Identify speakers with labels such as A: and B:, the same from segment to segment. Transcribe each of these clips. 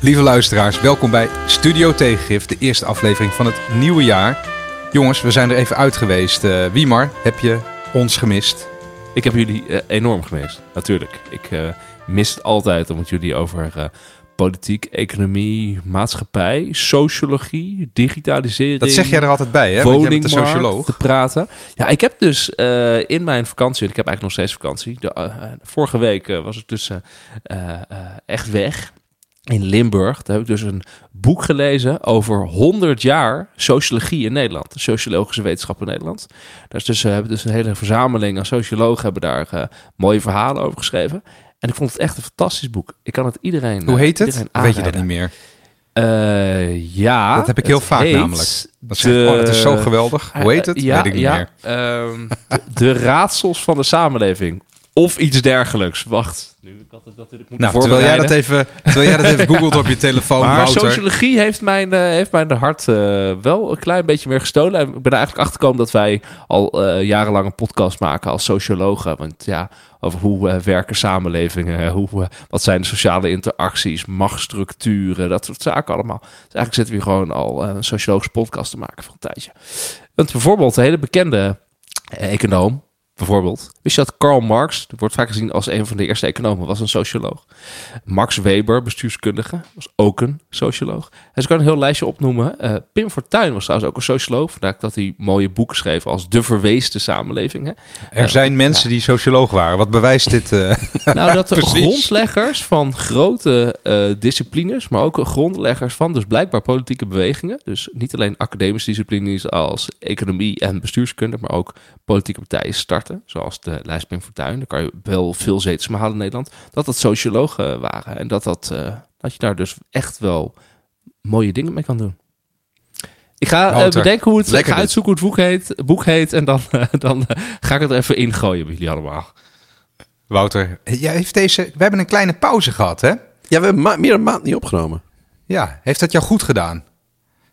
A: Lieve luisteraars, welkom bij Studio Tegengif, de eerste aflevering van het nieuwe jaar. Jongens, we zijn er even uit geweest. Uh, Wiemar, heb je ons gemist?
B: Ik heb jullie uh, enorm gemist, natuurlijk. Ik uh, mis het altijd om het jullie over politiek, economie, maatschappij, sociologie, digitalisering.
A: Dat zeg jij er altijd bij, hè? Want
B: de socioloog. Te praten. Ja, ik heb dus uh, in mijn vakantie, ik heb eigenlijk nog steeds vakantie. De, uh, vorige week uh, was ik dus echt weg in Limburg. Daar heb ik dus een boek gelezen over 100 jaar sociologie in Nederland. De sociologische wetenschap in Nederland. Daar is dus, hebben dus een hele verzameling aan sociologen hebben daar mooie verhalen over geschreven. En ik vond het echt een fantastisch boek. Ik kan het iedereen.
A: Hoe heet het? Weet je dat niet meer?
B: Uh, ja.
A: Dat heb ik heel vaak namelijk. Dat de, oh, het is zo geweldig. Hoe heet het?
B: ja,
A: Weet ik niet
B: ja,
A: meer.
B: De, de, raadsels van de samenleving. Of iets dergelijks. Wacht. Nu, ik had het natuurlijk moeten
A: nou, terwijl jij dat even, terwijl jij dat even googelt op je telefoon,
B: maar
A: Wouter.
B: sociologie heeft mijn, uh, heeft mijn hart uh, wel een klein beetje meer gestolen. En ik ben er eigenlijk achter gekomen dat wij al uh, jarenlang een podcast maken als sociologen. Want ja, over hoe werken samenlevingen, hoe, wat zijn de sociale interacties, machtsstructuren, dat soort zaken allemaal. Dus eigenlijk zitten we hier gewoon al een sociologische podcast te maken voor een tijdje. Want bijvoorbeeld een hele bekende econoom, Bijvoorbeeld, wist je dat Karl Marx, wordt vaak gezien als een van de eerste economen, was een socioloog. Max Weber, bestuurskundige, was ook een socioloog. En ze kan een heel lijstje opnoemen. Uh, Pim Fortuyn was trouwens ook een socioloog. Vandaar dat hij mooie boeken schreef als De Verweesde Samenleving. Hè.
A: Er uh, zijn mensen ja. die socioloog waren. Wat bewijst dit? Uh,
B: nou, dat de grondleggers van grote disciplines, maar ook grondleggers van dus blijkbaar politieke bewegingen. Dus niet alleen academische disciplines als economie en bestuurskunde, maar ook politieke partijen starten zoals de lijst Pim Fortuyn, daar kan je wel veel zetels mee halen in Nederland, dat dat sociologen waren. En dat, dat, uh, dat je daar dus echt wel mooie dingen mee kan doen. Ik ga uh, bedenken hoe het, Lekker ga uitzoeken hoe het boek heet, boek heet en dan, uh, dan ga ik het even ingooien bij jullie allemaal.
A: Wouter, jij heeft deze, we hebben een kleine pauze gehad, hè?
C: Ja, we hebben meer dan een maand niet opgenomen.
A: Ja, heeft dat jou goed gedaan?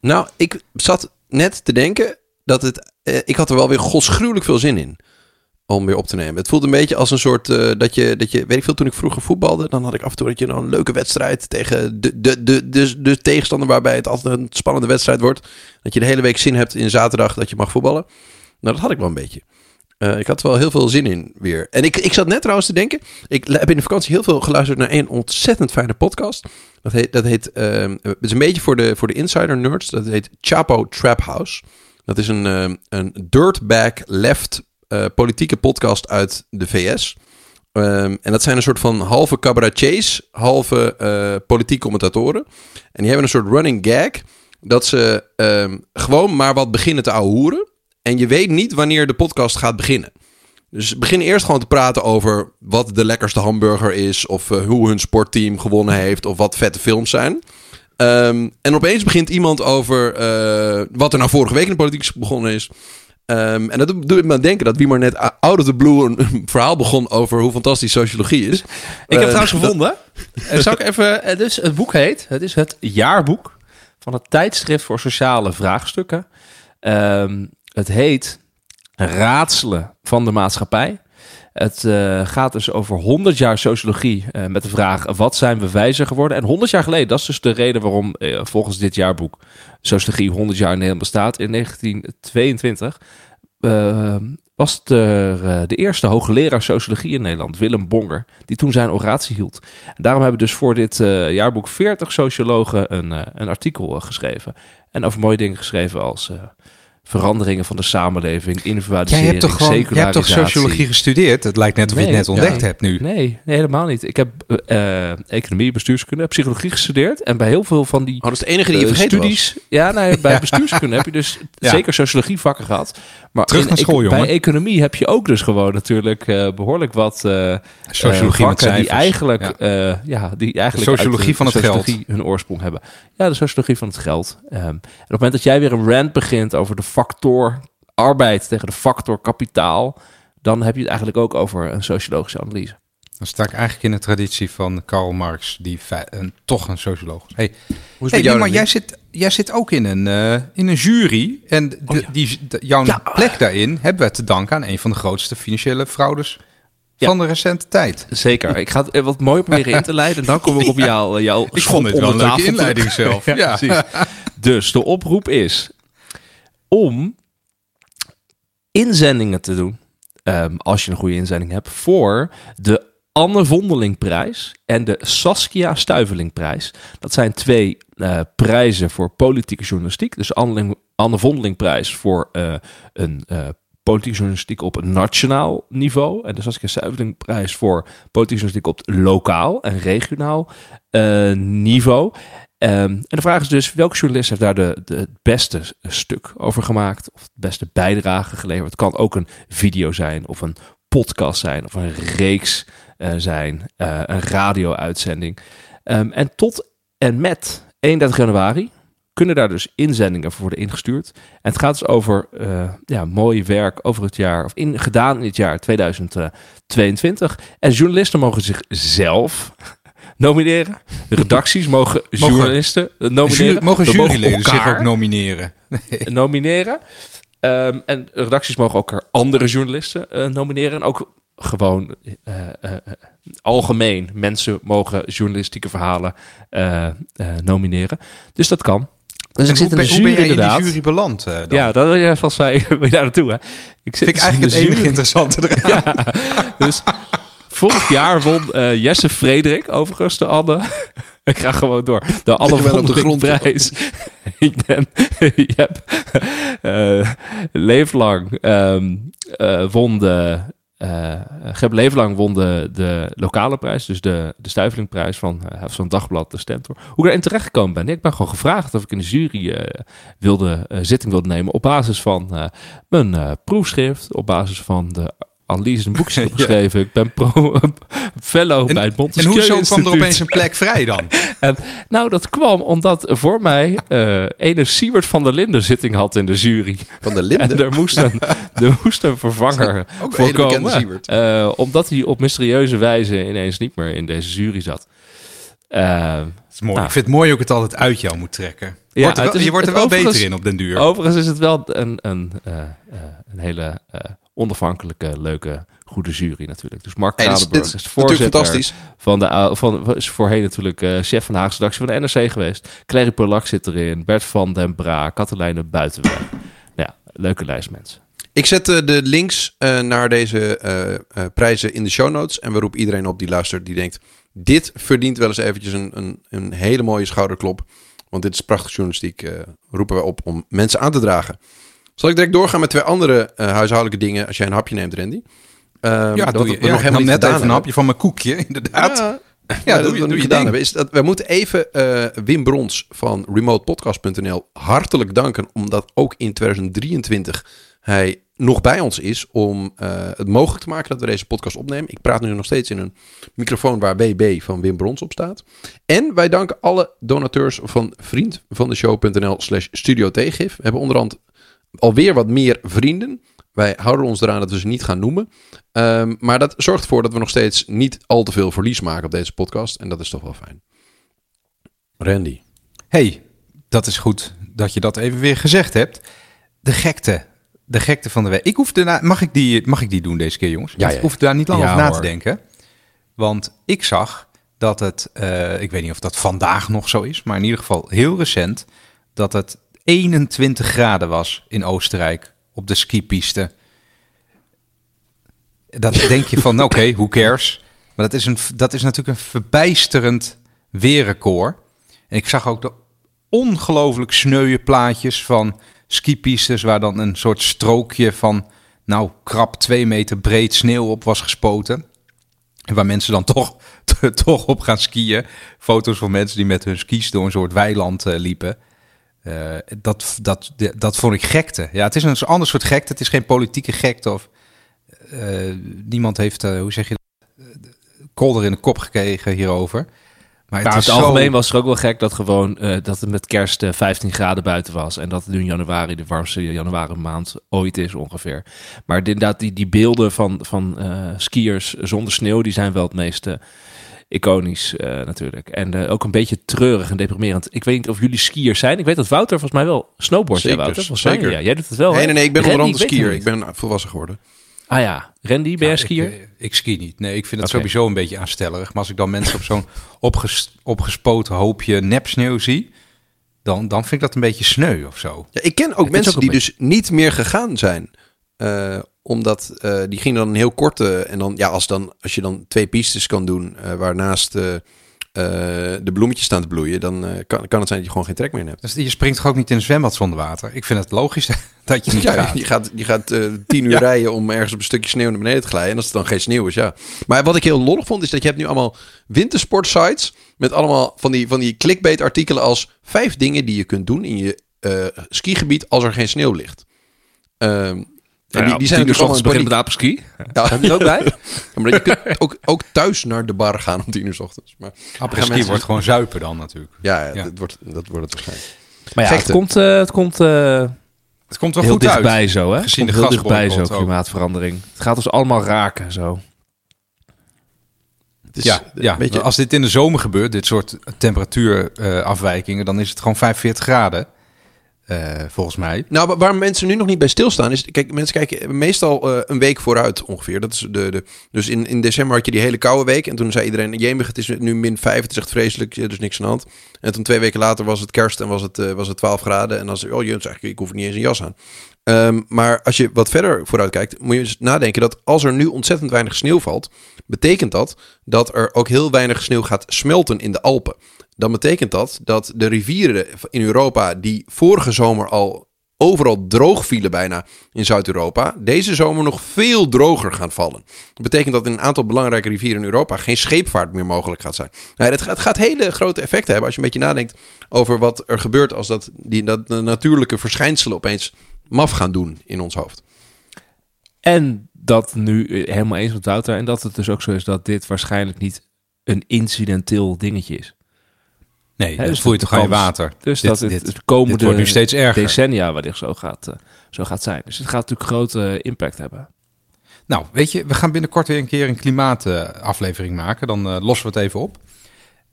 C: Nou, ik zat net te denken dat het... ik had er wel weer godsgruwelijk veel zin in om weer op te nemen. Het voelt een beetje als een soort uh, dat, je, dat je, weet ik veel, toen ik vroeger voetbalde, dan had ik af en toe dat je nou een leuke wedstrijd tegen de, de, de, de, de tegenstander waarbij het altijd een spannende wedstrijd wordt. Dat je de hele week zin hebt in zaterdag dat je mag voetballen. Nou, dat had ik wel een beetje. Uh, ik had wel heel veel zin in weer. En ik, ik zat net trouwens te denken. Ik heb in de vakantie heel veel geluisterd naar een ontzettend fijne podcast. Dat heet, dat heet uh, het is een beetje voor de, voor de insider nerds. Dat heet Chapo Trap House. Dat is een, uh, een dirtbag left uh, politieke podcast uit de VS. Um, en dat zijn een soort van halve cabaretiers, halve uh, politieke commentatoren. En die hebben een soort running gag dat ze um, gewoon maar wat beginnen te ouwehoeren. En je weet niet wanneer de podcast gaat beginnen. Dus begin eerst gewoon te praten over wat de lekkerste hamburger is. Of uh, hoe hun sportteam gewonnen heeft. Of wat vette films zijn. Um, en opeens begint iemand over wat er nou vorige week in de politiek begonnen is. Um, en dat doet me denken dat wie maar net out of the blue een, verhaal begon over hoe fantastisch sociologie is.
B: Ik heb uh, trouwens gevonden. Dat... Zal ik even. Dus het boek heet. Het is het jaarboek van het tijdschrift voor sociale vraagstukken. Um, het heet Raadselen van de maatschappij. Het uh, gaat dus over 100 jaar sociologie uh, met de vraag wat zijn we wijzer geworden? En 100 jaar geleden, dat is dus de reden waarom uh, volgens dit jaarboek sociologie 100 jaar in Nederland bestaat. In 1922 was het de eerste hoogleraar sociologie in Nederland, Willem Bonger, die toen zijn oratie hield. En daarom hebben dus voor dit jaarboek 40 sociologen een, een artikel geschreven. En over mooie dingen geschreven als veranderingen van de samenleving, individualisering,
A: Jij hebt toch gewoon, je hebt toch sociologie gestudeerd? Het lijkt net of nee, je het net ontdekt
B: ja.
A: hebt nu.
B: Nee, nee, helemaal niet. Ik heb uh, economie, bestuurskunde, psychologie gestudeerd. En bij heel veel van die
C: oh, dat is de enige die je uh,
B: studies...
C: Was.
B: Ja, nee, bij ja. bestuurskunde heb je dus zeker sociologie vakken gehad. Maar
A: Terug naar school, jongen.
B: Bij economie heb je ook dus gewoon natuurlijk uh, behoorlijk wat
A: sociologie
B: vakken die eigenlijk, ja. ja. die eigenlijk
A: de sociologie van het
B: sociologie
A: geld
B: hun oorsprong hebben. Ja, de sociologie van het geld. Um, en op het moment dat jij weer een rant begint over de factor arbeid tegen de factor kapitaal, dan heb je het eigenlijk ook over een sociologische analyse.
A: Dan sta ik eigenlijk in de traditie van Karl Marx, die een, toch een socioloog is. Hey,
C: Hoe is
A: hey,
C: jou
A: maar jij zit, jij zit ook in een, uh, in een jury. En de,
B: oh, ja.
A: die, de, jouw ja. plek daarin hebben we te danken aan een van de grootste financiële fraudes
B: Ja.
A: van de recente tijd.
B: Zeker. Ik ga het wat mooi proberen in te leiden. En dan kom ik op jou, jouw
A: Ik
B: schop
A: vond het wel een leuke inleiding zelf. Ja,
B: precies. Dus de oproep is om inzendingen te doen. ehm, als je een goede inzending hebt. Voor de Anne Vondelingprijs en de Saskia Stuivelingprijs. Dat zijn twee eh, prijzen voor politieke journalistiek. Dus Anne, Anne Vondelingprijs voor eh, een eh, politieke journalistiek op nationaal niveau. En de Saskia Stuivelingprijs voor politieke journalistiek op lokaal en regionaal niveau. Ehm, en de vraag is dus, welke journalist heeft daar de, de, het beste stuk over gemaakt? Of het beste bijdrage geleverd? Het kan ook een video zijn, of een podcast zijn, of een reeks eh, zijn, eh, een radio-uitzending. Ehm, en tot en met 31 januari kunnen daar dus inzendingen voor worden ingestuurd. En het gaat dus over eh, ja, mooi werk over het jaar, of in, gedaan in het jaar 2022. En journalisten mogen zichzelf nomineren. De redacties mogen journalisten eh, nomineren.
A: Mogen juryleden zich
B: elkaar
A: ook nomineren?
B: nomineren. Ehm, en redacties mogen ook er andere journalisten eh, nomineren. En ook gewoon eh, eh, algemeen mensen mogen journalistieke verhalen nomineren. Dus dat kan. Dus ik zit in de
A: ben- hoe ben
B: jury
A: in die jury beland? dan?
B: Ja, dat wil je vast je daar naartoe hè? Ik zit
A: vind ik eigenlijk
B: in
A: het
B: de
A: enige
B: jury.
A: interessante eraan.
B: Ja, dus vorig jaar won eh, Jesse Frederik, overigens de Anne. Ik ga gewoon door. De Anne
C: op de grond
B: prijs. Ik ben, je hebt, eh, Leeflang ehm, eh, won de, Geb Leeflang won de, de lokale prijs, dus de, de Stuivelingprijs van, van Dagblad de Stentor. Hoe ik daarin terechtgekomen ben? Ik ben gewoon gevraagd of ik in de jury wilde, zitting wilde nemen op basis van mijn proefschrift, op basis van de analyse en boekjes heb
A: Ja.
B: geschreven. Ik ben pro, fellow bij het
A: En hoezo kwam er opeens een plek vrij dan?
B: Nou, dat kwam omdat voor mij eh ene Siebert van der Linden zitting had in de jury.
C: Van de
B: En
C: Linden.
B: er moest een, er moest een vervanger
C: een
B: voorkomen.
C: Siebert.
B: eh, omdat hij op mysterieuze wijze ineens niet meer in deze jury zat. Eh,
A: is mooi.
B: Nou.
A: Ik vind het mooi ook het altijd uit jou moet trekken.
B: Ja,
A: Wordt
B: het
A: wel-
B: is-
A: je wordt er wel beter in op den duur.
B: overigens is het wel een, een, eh, een hele onafhankelijke, leuke, goede jury natuurlijk. Dus Mark Kranenburg is
C: is
B: de voorzitter
C: fantastisch.
B: van de van is voorheen natuurlijk eh, chef van de Haagse redactie van de NRC geweest. Clary Polak zit erin, Bert van den Bra, Katelijne Buitenweg. Ja, leuke lijst mensen.
C: Ik zet eh, de links eh, naar deze prijzen in de show notes. En we roepen iedereen op die luistert, die denkt... dit verdient wel eens eventjes een, een, een hele mooie schouderklop. Want dit is prachtig journalistiek. roepen we op om mensen aan te dragen. Zal ik direct doorgaan met twee andere eh, huishoudelijke dingen... als jij een hapje neemt, Randy? Ehm,
A: ja,
C: dat
A: doe je.
C: nog
A: Ja,
C: helemaal
A: net even een hapje van mijn koekje, inderdaad.
C: Ja,
A: Ja,
C: ja,
A: doe
C: dat we niet
A: je
C: gedaan hebben. Is dat, we moeten even eh, Wim Brons van remotepodcast.nl hartelijk danken. Omdat ook in 2023 hij nog bij ons is om eh, het mogelijk te maken dat we deze podcast opnemen. Ik praat nu nog steeds in een microfoon waar BB van Wim Brons op staat. En wij danken alle donateurs van vriendvandeshow.nl slash studio. We hebben onderhand alweer wat meer vrienden. Wij houden ons eraan dat we ze niet gaan noemen. Ehm, maar dat zorgt ervoor dat we nog steeds niet al te veel verlies maken op deze podcast. En dat is toch wel fijn. Randy.
A: hey, dat is goed dat je dat even weer gezegd hebt. De gekte. De gekte van de week. Ik hoef daarna, mag, ik die, mag ik die doen deze keer, jongens?
C: Ja,
A: Ik
C: ja.
A: hoef daar niet lang
B: Ja,
A: over na
B: hoor.
A: te denken. Want ik zag dat het, eh, ik weet niet of dat vandaag nog zo is, maar in ieder geval heel recent, dat het 21 graden was in Oostenrijk op de skipiste. Dat denk je van, oké, who cares? Maar dat is, een, dat is natuurlijk een verbijsterend weerrecord. En ik zag ook de ongelooflijk sneuwe plaatjes van skipistes... waar dan een soort strookje van, nou, krap twee meter breed sneeuw op was gespoten. En waar mensen dan toch, toch op gaan skiën. Foto's van mensen die met hun skis door een soort weiland eh, liepen. Eh, dat, dat, dat vond ik gekte. Ja, het is een ander soort gekte. Het is geen politieke gekte of... eh, niemand heeft, eh, hoe zeg je dat, kolder in de kop gekregen hierover. Maar het is
B: het
A: zo...
B: algemeen was het ook wel gek dat, gewoon, dat het met kerst eh, 15 graden buiten was. En dat het nu in januari de warmste januari maand ooit is ongeveer. Maar inderdaad, die, die beelden van, van skiers zonder sneeuw, die zijn wel het meest eh, iconisch eh, natuurlijk. En eh, ook een beetje treurig en deprimerend. Ik weet niet of jullie skiers zijn. Ik weet dat Wouter volgens mij wel snowboardt. jij,
C: Zeker,
B: Wouter? Volgens mij,
C: zeker.
B: Ja, jij doet het wel.
C: nee,
B: hè?
C: nee, nee, ik ben
B: Randy,
C: onder andere skier. Ik ben volwassen geworden.
B: Ah ja, Randy, ben jij
A: Ja,
B: skier?
A: Ik, eh, ik ski niet. Nee, ik vind het sowieso een beetje aanstellerig. Maar als ik dan mensen op zo'n opges, opgespoten hoopje nepsneeuw zie, dan, dan vind ik dat een beetje sneu of zo.
C: Ja, ik ken ook mensen
B: ook
C: die dus niet meer gegaan zijn. Eh, omdat eh, die gingen dan een heel korte. En dan, ja, als, dan, als je dan twee pistes kan doen. eh, waarnaast eh, de bloemetjes staan te bloeien. dan kan, kan het zijn dat je gewoon geen trek meer hebt.
A: Dus je springt toch ook niet in een zwembad zonder water? Ik vind het logisch dat je niet
C: Ja,
A: gaat.
C: je gaat, je gaat tien uur
A: Ja.
C: rijden om ergens op een stukje sneeuw naar beneden te glijden. En als het dan geen sneeuw is, ja. Maar wat ik heel lollig vond, is dat je hebt nu allemaal wintersportsites. Met allemaal van die, van die clickbait artikelen als vijf dingen die je kunt doen in je skigebied als er geen sneeuw ligt. Ehm, en die, die zijn in
B: beginnen
C: paniek.
B: met apenski.
C: Ja.
B: Heb je er ook bij?
C: Ja, maar je kunt ook, ook thuis naar de bar gaan om tien uur 's ochtends. Maar mensen-
A: wordt gewoon zuipen dan natuurlijk.
C: ja, ja,
A: Ja.
C: Dat, wordt, dat wordt het waarschijnlijk.
B: Maar ja, het komt, eh, het komt eh,
A: Het komt wel
B: heel
A: goed uit.
B: dichtbij zo, hè?
A: Gezien
B: Het
A: de
B: heel dichtbij zo, klimaatverandering. Het gaat ons allemaal raken, zo.
C: Het is
A: Ja,
C: een
A: ja.
C: beetje-
A: als dit in de zomer gebeurt, dit soort temperatuurafwijkingen, dan is het gewoon 45 graden. Eh, volgens mij.
C: Nou, wa- waar mensen nu nog niet bij stilstaan is... Kijk, mensen kijken meestal eh, een week vooruit ongeveer. Dat is de, de, dus in, in december had je die hele koude week. En toen zei iedereen, jemig, het is nu min 5. Het is vreselijk, is niks aan de hand. En toen twee weken later was het kerst en was het, eh, was het 12 graden. En dan zei oh jee, eigenlijk, ik hoef niet eens een jas aan. Ehm, maar als je wat verder vooruit kijkt, moet je eens nadenken dat als er nu ontzettend weinig sneeuw valt, betekent dat dat er ook heel weinig sneeuw gaat smelten in de Alpen. Dan betekent dat dat de rivieren in Europa die vorige zomer al overal droog vielen bijna in Zuid-Europa, deze zomer nog veel droger gaan vallen. Dat betekent dat in een aantal belangrijke rivieren in Europa geen scheepvaart meer mogelijk gaat zijn. Nou, het, gaat, het gaat hele grote effecten hebben als je een beetje nadenkt over wat er gebeurt als dat, die, dat de natuurlijke verschijnselen opeens maf gaan doen in ons hoofd.
B: En dat nu eh, helemaal eens met Wouter. En dat het dus ook zo is dat dit waarschijnlijk niet een incidenteel dingetje is.
A: Nee, dat
B: dus
A: voel je toch aan water.
B: Dus
A: Dit-
B: dat het
A: dit-
B: de komende
A: dit wordt nu steeds erger.
B: decennia wellicht zo gaat, eh, zo gaat zijn. Dus het gaat natuurlijk grote impact hebben.
A: Nou, weet je, we gaan binnenkort weer een keer een klimaataflevering maken. Dan eh, lossen we het even op.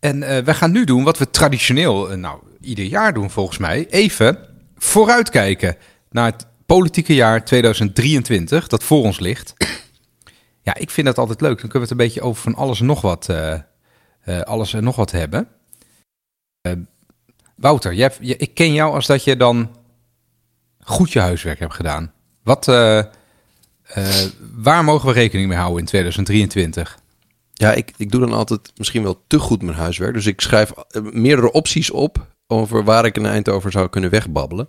A: En eh we gaan nu doen wat we traditioneel, eh, nou, ieder jaar doen volgens mij. Even vooruitkijken naar het politieke jaar 2023 dat voor ons ligt. Ja, ik vind dat altijd leuk. Dan kunnen we het een beetje over van alles en nog wat, eh, eh, alles en nog wat hebben. Eh, Wouter, ik ken jou als dat je dan goed je huiswerk hebt gedaan. Wat, eh, eh, waar mogen we rekening mee houden in 2023?
C: Ja, ik, ik doe dan altijd misschien wel te goed mijn huiswerk. Dus ik schrijf meerdere opties op over waar ik een eind over zou kunnen wegbabbelen.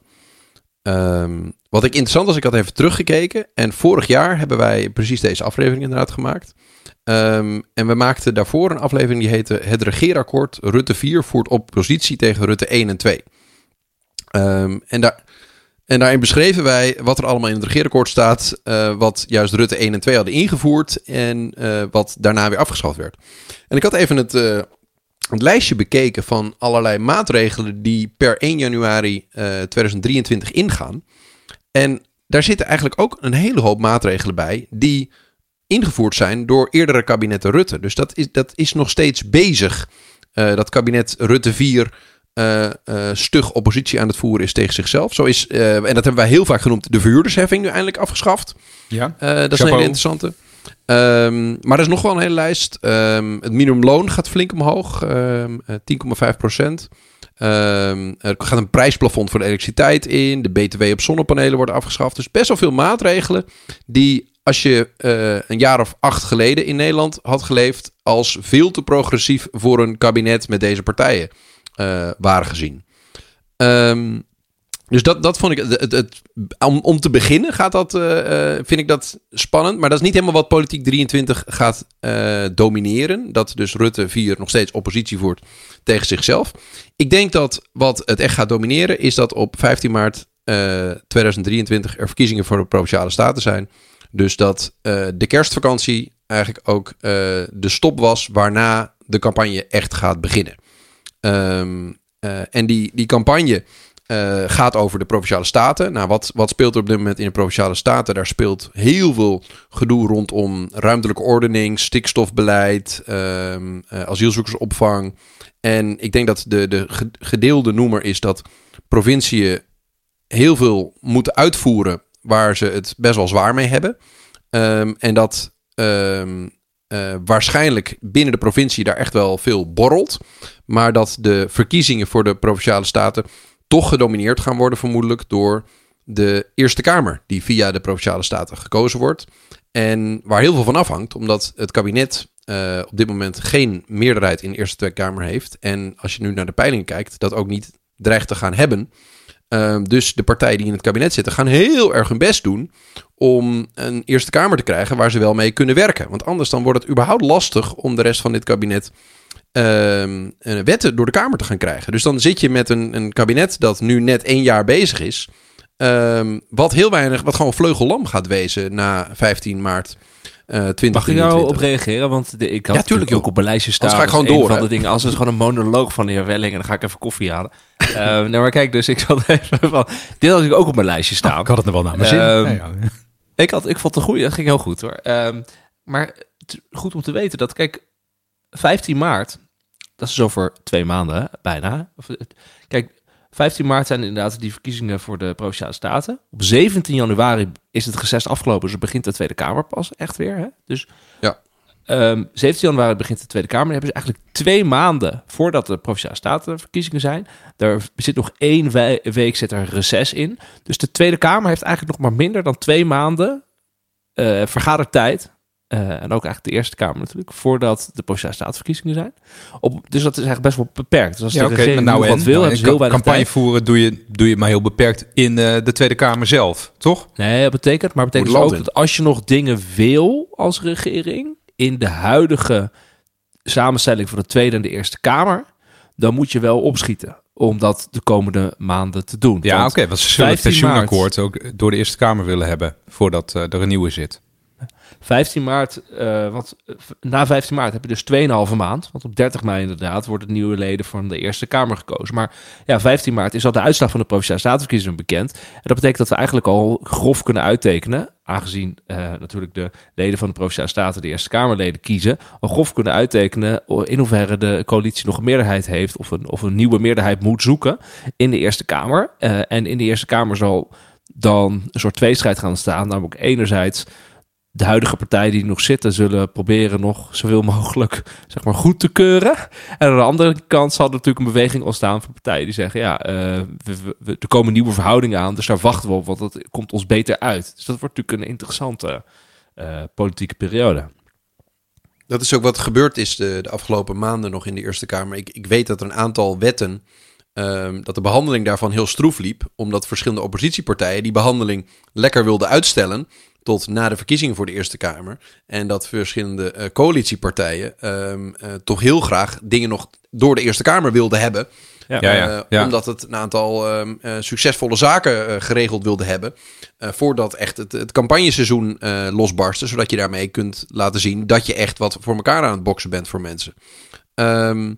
C: Ehm, wat ik interessant was, ik had even teruggekeken. En vorig jaar hebben wij precies deze aflevering inderdaad gemaakt. Ehm, en we maakten daarvoor een aflevering die heette Het regeerakkoord Rutte 4 voert oppositie tegen Rutte 1 en 2. Ehm, en, daar, en daarin beschreven wij wat er allemaal in het regeerakkoord staat. eh, wat juist Rutte 1 en 2 hadden ingevoerd. En eh, wat daarna weer afgeschaft werd. En ik had even het, eh, het lijstje bekeken van allerlei maatregelen die per 1 januari eh, 2023 ingaan. En daar zitten eigenlijk ook een hele hoop maatregelen bij die ingevoerd zijn door eerdere kabinetten Rutte. Dus dat is, dat is nog steeds bezig. Eh, dat kabinet Rutte 4 eh, eh, stug oppositie aan het voeren is tegen zichzelf. Zo is, en dat hebben wij heel vaak genoemd, de verhuurdersheffing nu eindelijk afgeschaft.
A: Ja.
C: Dat is een hele interessante. Ehm, maar er is nog wel een hele lijst. Ehm, het minimumloon gaat flink omhoog. ehm, eh, 10,5 procent. Ehm, er gaat een prijsplafond voor de elektriciteit in. De BTW op zonnepanelen wordt afgeschaft. Dus best wel veel maatregelen die als je eh, een jaar of acht geleden in Nederland had geleefd als veel te progressief voor een kabinet met deze partijen eh, waren gezien. Ehm, dus dat, dat vond ik. Het, om, om te beginnen gaat dat, eh, vind ik dat spannend. Maar dat is niet helemaal wat Politiek 23 gaat domineren. Dat dus Rutte 4 nog steeds oppositie voert tegen zichzelf. Ik denk dat wat het echt gaat domineren is dat op 15 maart eh, 2023 er verkiezingen voor de provinciale staten zijn. Dus dat eh, de kerstvakantie eigenlijk ook eh, de stop was waarna de campagne echt gaat beginnen. Ehm, eh, en die, die campagne gaat over de provinciale staten. Nou, wat, wat speelt er op dit moment in de provinciale staten? Daar speelt heel veel gedoe rondom ruimtelijke ordening, stikstofbeleid, ehm, eh, asielzoekersopvang. En ik denk dat de, de ge- gedeelde noemer is dat provinciën heel veel moeten uitvoeren waar ze het best wel zwaar mee hebben. Ehm, en dat ehm, eh, waarschijnlijk binnen de provincie daar echt wel veel borrelt. Maar dat de verkiezingen voor de provinciale staten toch gedomineerd gaan worden, vermoedelijk door de Eerste Kamer, die via de provinciale staten gekozen wordt. En waar heel veel van afhangt, omdat het kabinet eh, op dit moment geen meerderheid in de Eerste Kamer heeft. En als je nu naar de peilingen kijkt, dat ook niet dreigt te gaan hebben. Ehm, dus de partijen die in het kabinet zitten gaan heel erg hun best doen om een Eerste Kamer te krijgen waar ze wel mee kunnen werken. Want anders dan wordt het überhaupt lastig om de rest van dit kabinet ehm, een wetten door de Kamer te gaan krijgen. Dus dan zit je met een, een kabinet dat nu net één jaar bezig is. Ehm, wat heel weinig, wat gewoon vleugellam gaat wezen na 15 maart. Uh,
B: Mag ik
C: 2023.
B: jou op reageren? Want de, ik had
C: Ja, tuurlijk,
B: natuurlijk ook
C: joh.
B: op mijn lijstje staan.
C: Anders ga ik
B: als
C: gewoon
B: een
C: door,
B: Van de dingen, als het gewoon een monoloog van de heer Welling en dan ga ik even koffie halen. Eh nou, maar kijk, dus ik zat even van... Dit had ik ook op mijn lijstje staan.
A: ik had het nog wel naar mijn zin.
B: Ehm,
A: Ja, ja.
B: Ik, had, ik vond het een goeie, dat ging heel goed hoor. Ehm, maar goed om te weten dat, kijk, 15 maart, dat is over twee maanden bijna. Of, eh, 15 maart zijn inderdaad die verkiezingen voor de Provinciale Staten. Op 17 januari is het recess afgelopen, dus begint de Tweede Kamer pas echt weer. Hè? Dus
C: Ja.
B: ehm, 17 januari begint de Tweede Kamer. Dan hebben ze eigenlijk twee maanden voordat de Provinciale Staten verkiezingen zijn. Daar zit nog één we- week zit er reces in. Dus de Tweede Kamer heeft eigenlijk nog maar minder dan twee maanden eh vergadertijd. Eh, en ook eigenlijk de Eerste Kamer natuurlijk, voordat de Provinciale Statenverkiezingen zijn. Op, dus dat is eigenlijk best wel beperkt. Dus als
A: Ja,
B: de
A: maar nou en?
B: wat wil,
A: Nou,
B: heel weinig
A: campagne
B: tijd.
A: voeren doe je, doe je maar heel beperkt in eh, de Tweede Kamer zelf, toch?
B: Nee, dat betekent, maar betekent dus ook
C: in.
B: dat als je nog dingen wil als regering in de huidige samenstelling van de Tweede en de Eerste Kamer, dan moet je wel opschieten om dat de komende maanden te doen.
A: Ja, oké, want ze zullen het
B: 15 maart-
A: pensioenakkoord ook door de Eerste Kamer willen hebben voordat eh, er een nieuwe zit.
B: 15 maart, eh, want eh, na 15 maart heb je dus 2,5 maand. Want op 30 mei inderdaad worden nieuwe leden van de Eerste Kamer gekozen. Maar ja, 15 maart is al de uitslag van de Provinciale Statenverkiezingen bekend. En dat betekent dat we eigenlijk al grof kunnen uittekenen, aangezien eh, natuurlijk de leden van de Provinciale Staten de Eerste Kamerleden kiezen, al grof kunnen uittekenen in hoeverre de coalitie nog een meerderheid heeft of een, of een nieuwe meerderheid moet zoeken in de Eerste Kamer. En in de Eerste Kamer zal dan een soort tweestrijd gaan staan. Namelijk enerzijds de huidige partijen die nog zitten zullen proberen nog zoveel mogelijk zeg maar, goed te keuren. En aan de andere kant zal er natuurlijk een beweging ontstaan van partijen die zeggen... ja, eh, we, er komen nieuwe verhoudingen aan, dus daar wachten we op... want dat komt ons beter uit. Dus dat wordt natuurlijk een interessante eh, politieke periode.
C: Dat is ook wat gebeurd is de, de afgelopen maanden nog in de Eerste Kamer. Ik, ik weet dat er een aantal wetten, ehm, dat de behandeling daarvan heel stroef liep. Omdat verschillende oppositiepartijen die behandeling lekker wilden uitstellen tot na de verkiezingen voor de Eerste Kamer. En dat verschillende eh, coalitiepartijen ehm, eh, toch heel graag dingen nog door de Eerste Kamer wilden hebben.
B: Ja.
A: Ja, ja,
C: Eh,
A: ja.
C: Omdat het een aantal ehm, eh, succesvolle zaken eh, geregeld wilde hebben. eh, voordat echt het, het campagneseizoen eh, losbarstte. Zodat je daarmee kunt laten zien dat je echt wat voor elkaar aan het boksen bent voor mensen. Ehm,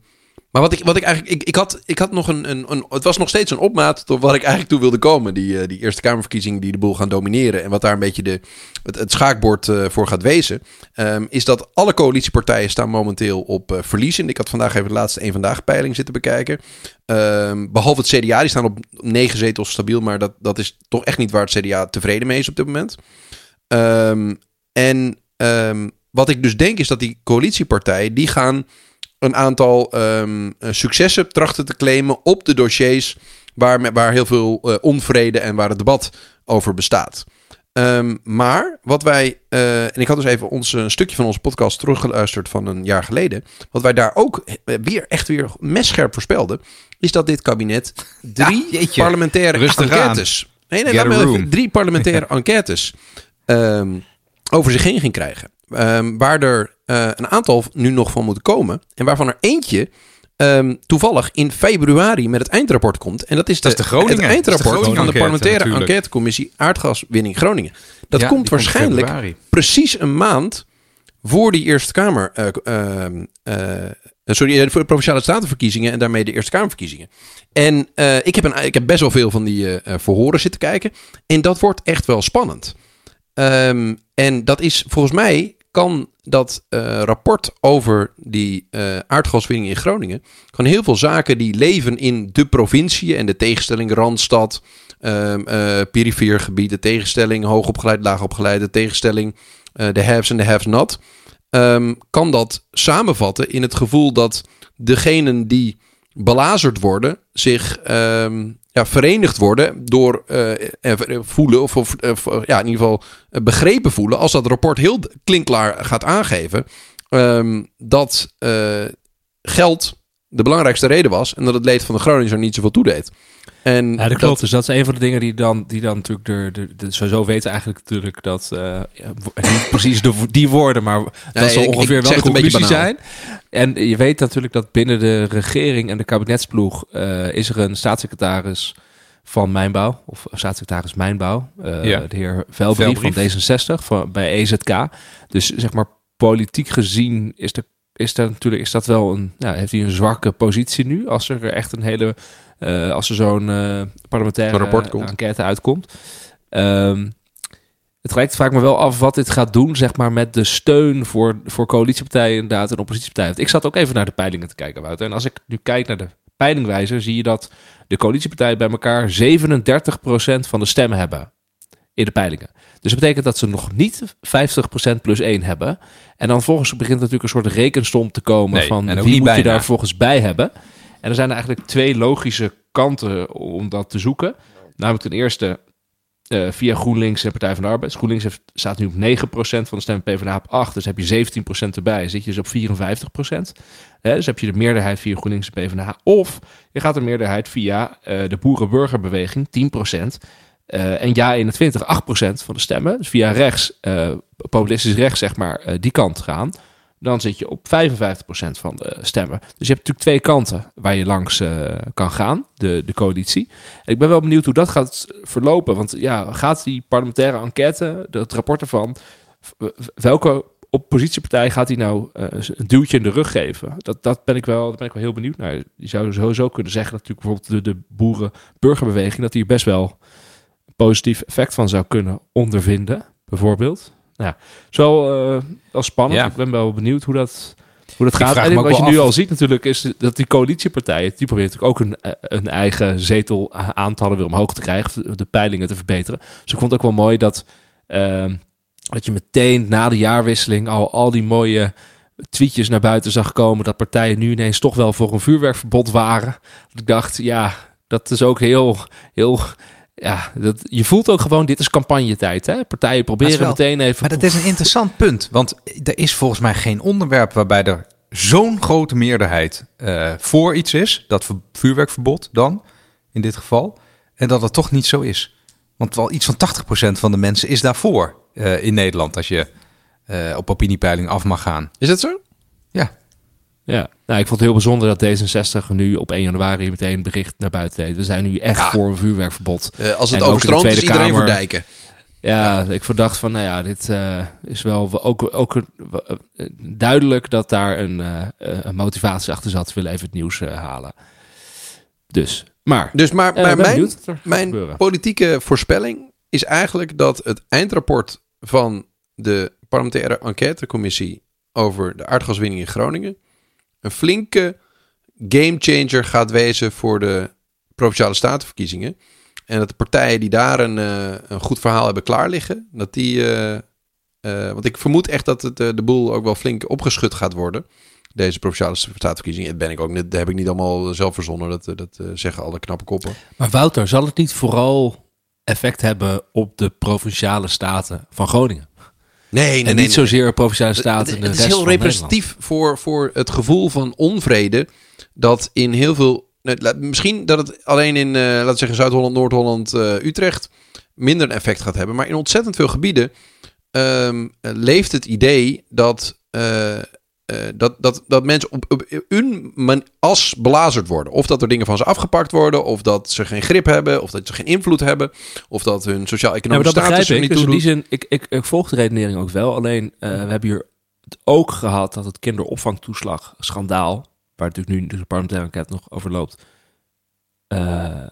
C: maar wat ik, wat ik eigenlijk. Ik, ik, had, ik had nog een, een, een. Het was nog steeds een opmaat tot waar ik eigenlijk toe wilde komen. Die, eh, die Eerste Kamerverkiezingen die de boel gaan domineren. En wat daar een beetje de, het, het schaakbord eh, voor gaat wezen. ehm, is dat alle coalitiepartijen staan momenteel op eh, verliezen. Ik had vandaag even de laatste één vandaag peiling zitten bekijken. Ehm, behalve het CDA, die staan op negen zetels stabiel. Maar dat, dat is toch echt niet waar het CDA tevreden mee is op dit moment. Ehm, en wat ik dus denk is dat die coalitiepartijen... die gaan een aantal ehm, eh, successen trachten te claimen op de dossiers... waar, waar heel veel eh, onvrede en waar het debat over bestaat. Ehm, maar wat wij, eh, en ik had dus even ons, een stukje van onze podcast teruggeluisterd van een jaar geleden. Wat wij daar ook weer echt weer messcherp voorspelden, is dat dit kabinet drie
A: Ja,
C: parlementaire
A: Rustig aan.
C: enquêtes. Nee, nee,
A: Get
C: laat
A: a
C: me even- drie parlementaire enquêtes ehm, over zich heen ging krijgen. Waar er eh, een aantal nu nog van moeten komen. En waarvan er eentje ehm, toevallig in februari met het eindrapport komt. En dat is,
A: Dat is de
C: het
A: de
C: eindrapport van de parlementaire
A: natuurlijk.
C: enquêtecommissie Aardgaswinning Groningen. Dat
A: Ja,
C: komt waarschijnlijk precies een maand voor die Eerste Kamer. eh, ehm, eh, sorry, voor de provinciale statenverkiezingen en daarmee de Eerste Kamerverkiezingen. En ik, heb een, ik heb best wel veel van die verhoren zitten kijken. En dat wordt echt wel spannend. Ehm, en dat is volgens mij kan dat eh, rapport over die eh, aardgaswinning in Groningen. Gewoon heel veel zaken die leven in de provincie en de tegenstelling Randstad, gebied, de tegenstelling hoogopgeleid, laagopgeleid, de tegenstelling de haves en de haves not, ehm, kan dat samenvatten in het gevoel dat degenen die belazerd worden zich ehm, ja, verenigd worden door eh, voelen of, of eh, ja, in ieder geval begrepen voelen als dat rapport heel klinkklaar gaat aangeven ehm, dat geld de belangrijkste reden was en dat het leed van de Groningers er niet zoveel toedeed. En
B: Ja, dat klopt. Dus dat is een van de dingen die dan, die dan natuurlijk de, de, de- sowieso weten eigenlijk natuurlijk dat eh, niet precies de, die woorden, maar dat zal
C: ik
B: ongeveer wel de
C: het een beetje
B: conclusie zijn. En je weet natuurlijk dat binnen de regering en de kabinetsploeg eh, is er een staatssecretaris van Mijnbouw, of staatssecretaris Mijnbouw, eh,
A: Ja.
B: de heer Velbrief,
A: Velbrief.
B: van D66 van, bij EZK. Dus zeg maar politiek gezien is, de, is, dat natuurlijk, is dat wel een, ja, heeft hij een zwakke positie nu, als er echt een hele, eh, als er zo'n eh, parlementaire
C: Zo'n rapport komt.
B: enquête uitkomt. Ehm, het lijkt vaak me wel af wat dit gaat doen, zeg maar, met de steun voor, voor coalitiepartijen inderdaad en oppositiepartijen. Want ik zat ook even naar de peilingen te kijken, Wouter. En als ik nu kijk naar de peilingwijzer, zie je dat de coalitiepartijen bij elkaar 37% van de stemmen hebben in de peilingen. Dus dat betekent dat ze nog niet 50% plus 1 hebben. En dan volgens begint natuurlijk een soort rekensom te komen
A: Nee,
B: van wie moet je daar volgens bij hebben. En er zijn er eigenlijk twee logische kanten om dat te zoeken. Namelijk ten eerste eh, via GroenLinks en Partij van de Arbeid. GroenLinks heeft, staat nu op 9% van de stemmen, PvdA op 8. Dus heb je 17% erbij, zit je dus op 54%. Hè, dus heb je de meerderheid via GroenLinks en PvdA. Of je gaat de meerderheid via eh, de boerenburgerbeweging, 10%. eh en ja 21, 8% van de stemmen. Dus via rechts, populistisch rechts, zeg maar, die kant gaan. Dan zit je op 55% van de stemmen. Dus je hebt natuurlijk twee kanten waar je langs eh, kan gaan, de, de coalitie. En ik ben wel benieuwd hoe dat gaat verlopen. Want ja, gaat die parlementaire enquête, dat rapport ervan, welke oppositiepartij gaat die nou eh, een duwtje in de rug geven? Dat, dat ben ik wel, daar ben ik wel heel benieuwd naar. Je zou sowieso kunnen zeggen dat natuurlijk bijvoorbeeld de, de boeren-burgerbeweging, dat die best wel een positief effect van zou kunnen ondervinden, bijvoorbeeld. Nou ja, zo eh wel spannend.
A: Ja.
B: Ik ben wel benieuwd hoe dat, hoe dat
A: Ik
B: gaat. En wat je nu al ziet natuurlijk, is dat die coalitiepartijen, die proberen natuurlijk ook een, eh, een eigen zetel aantallen weer omhoog te krijgen, de- peilingen te verbeteren. Dus ik vond het ook wel mooi dat, ehm, dat je meteen na de jaarwisseling al, al die mooie tweetjes naar buiten zag komen dat partijen nu ineens toch wel voor een vuurwerkverbod waren. Dat ik dacht, ja, dat is ook heel, heel, ja, dat, je voelt ook gewoon, dit is campagnetijd. Hè? Partijen proberen
A: wel-
B: meteen even...
A: Maar dat is een interessant punt. Want er is volgens mij geen onderwerp waarbij er zo'n grote meerderheid eh, voor iets is. Dat ver- vuurwerkverbod dan, in dit geval. En dat het toch niet zo is. Want wel iets van 80% van de mensen is daarvoor eh, in Nederland. Als je eh, op opiniepeiling af mag gaan.
C: Is dat zo?
A: Ja,
B: nou, ik vond het heel bijzonder dat D66 nu op 1 januari meteen een bericht naar buiten deed. We zijn nu echt
C: Ja.
B: voor een vuurwerkverbod.
C: Eh, als het
B: En ook
C: over
B: in de
C: strand is, iedereen
B: Kamer.
C: voor dijken.
B: Ja, ik verdacht van, nou ja, dit eh, is wel ook, ook eh, duidelijk dat daar een, een motivatie achter zat. Ze willen even het nieuws halen. Dus, maar,
C: Dus maar, maar mijn, mijn politieke voorspelling is eigenlijk dat het eindrapport van de parlementaire enquêtecommissie over de aardgaswinning in Groningen een flinke gamechanger gaat wezen voor de provinciale statenverkiezingen. En dat de partijen die daar een, eh, een goed verhaal hebben klaar liggen, dat die. eh, want ik vermoed echt dat het, de boel ook wel flink opgeschud gaat worden. Deze provinciale statenverkiezingen. Dat ben ik ook dat heb ik niet allemaal zelf verzonnen. Dat, dat zeggen alle knappe koppen.
B: Maar Wouter, zal het niet vooral effect hebben op de provinciale staten van Groningen?
C: Nee,
B: en niet zozeer provinciale staten
C: Het, is heel representatief voor, voor het gevoel van onvrede dat in heel veel. Misschien dat het alleen in, eh, laten we zeggen, Zuid-Holland, Noord-Holland, eh, Utrecht minder een effect gaat hebben. Maar in ontzettend veel gebieden ehm, eh, leeft het idee dat, eh, eh, dat, dat, dat mensen op, op hun man- as belazerd worden. Of dat er dingen van ze afgepakt worden, of dat ze geen grip hebben, of dat ze geen invloed hebben, of dat hun sociaal-economische status er
B: ik.
C: niet
B: Dus in die zin, ik, ik, ik volg de redenering ook wel. Alleen, eh, we hebben hier ook gehad dat het kinderopvangtoeslag schandaal, waar natuurlijk nu de parlementaire enquête nog over loopt, eh,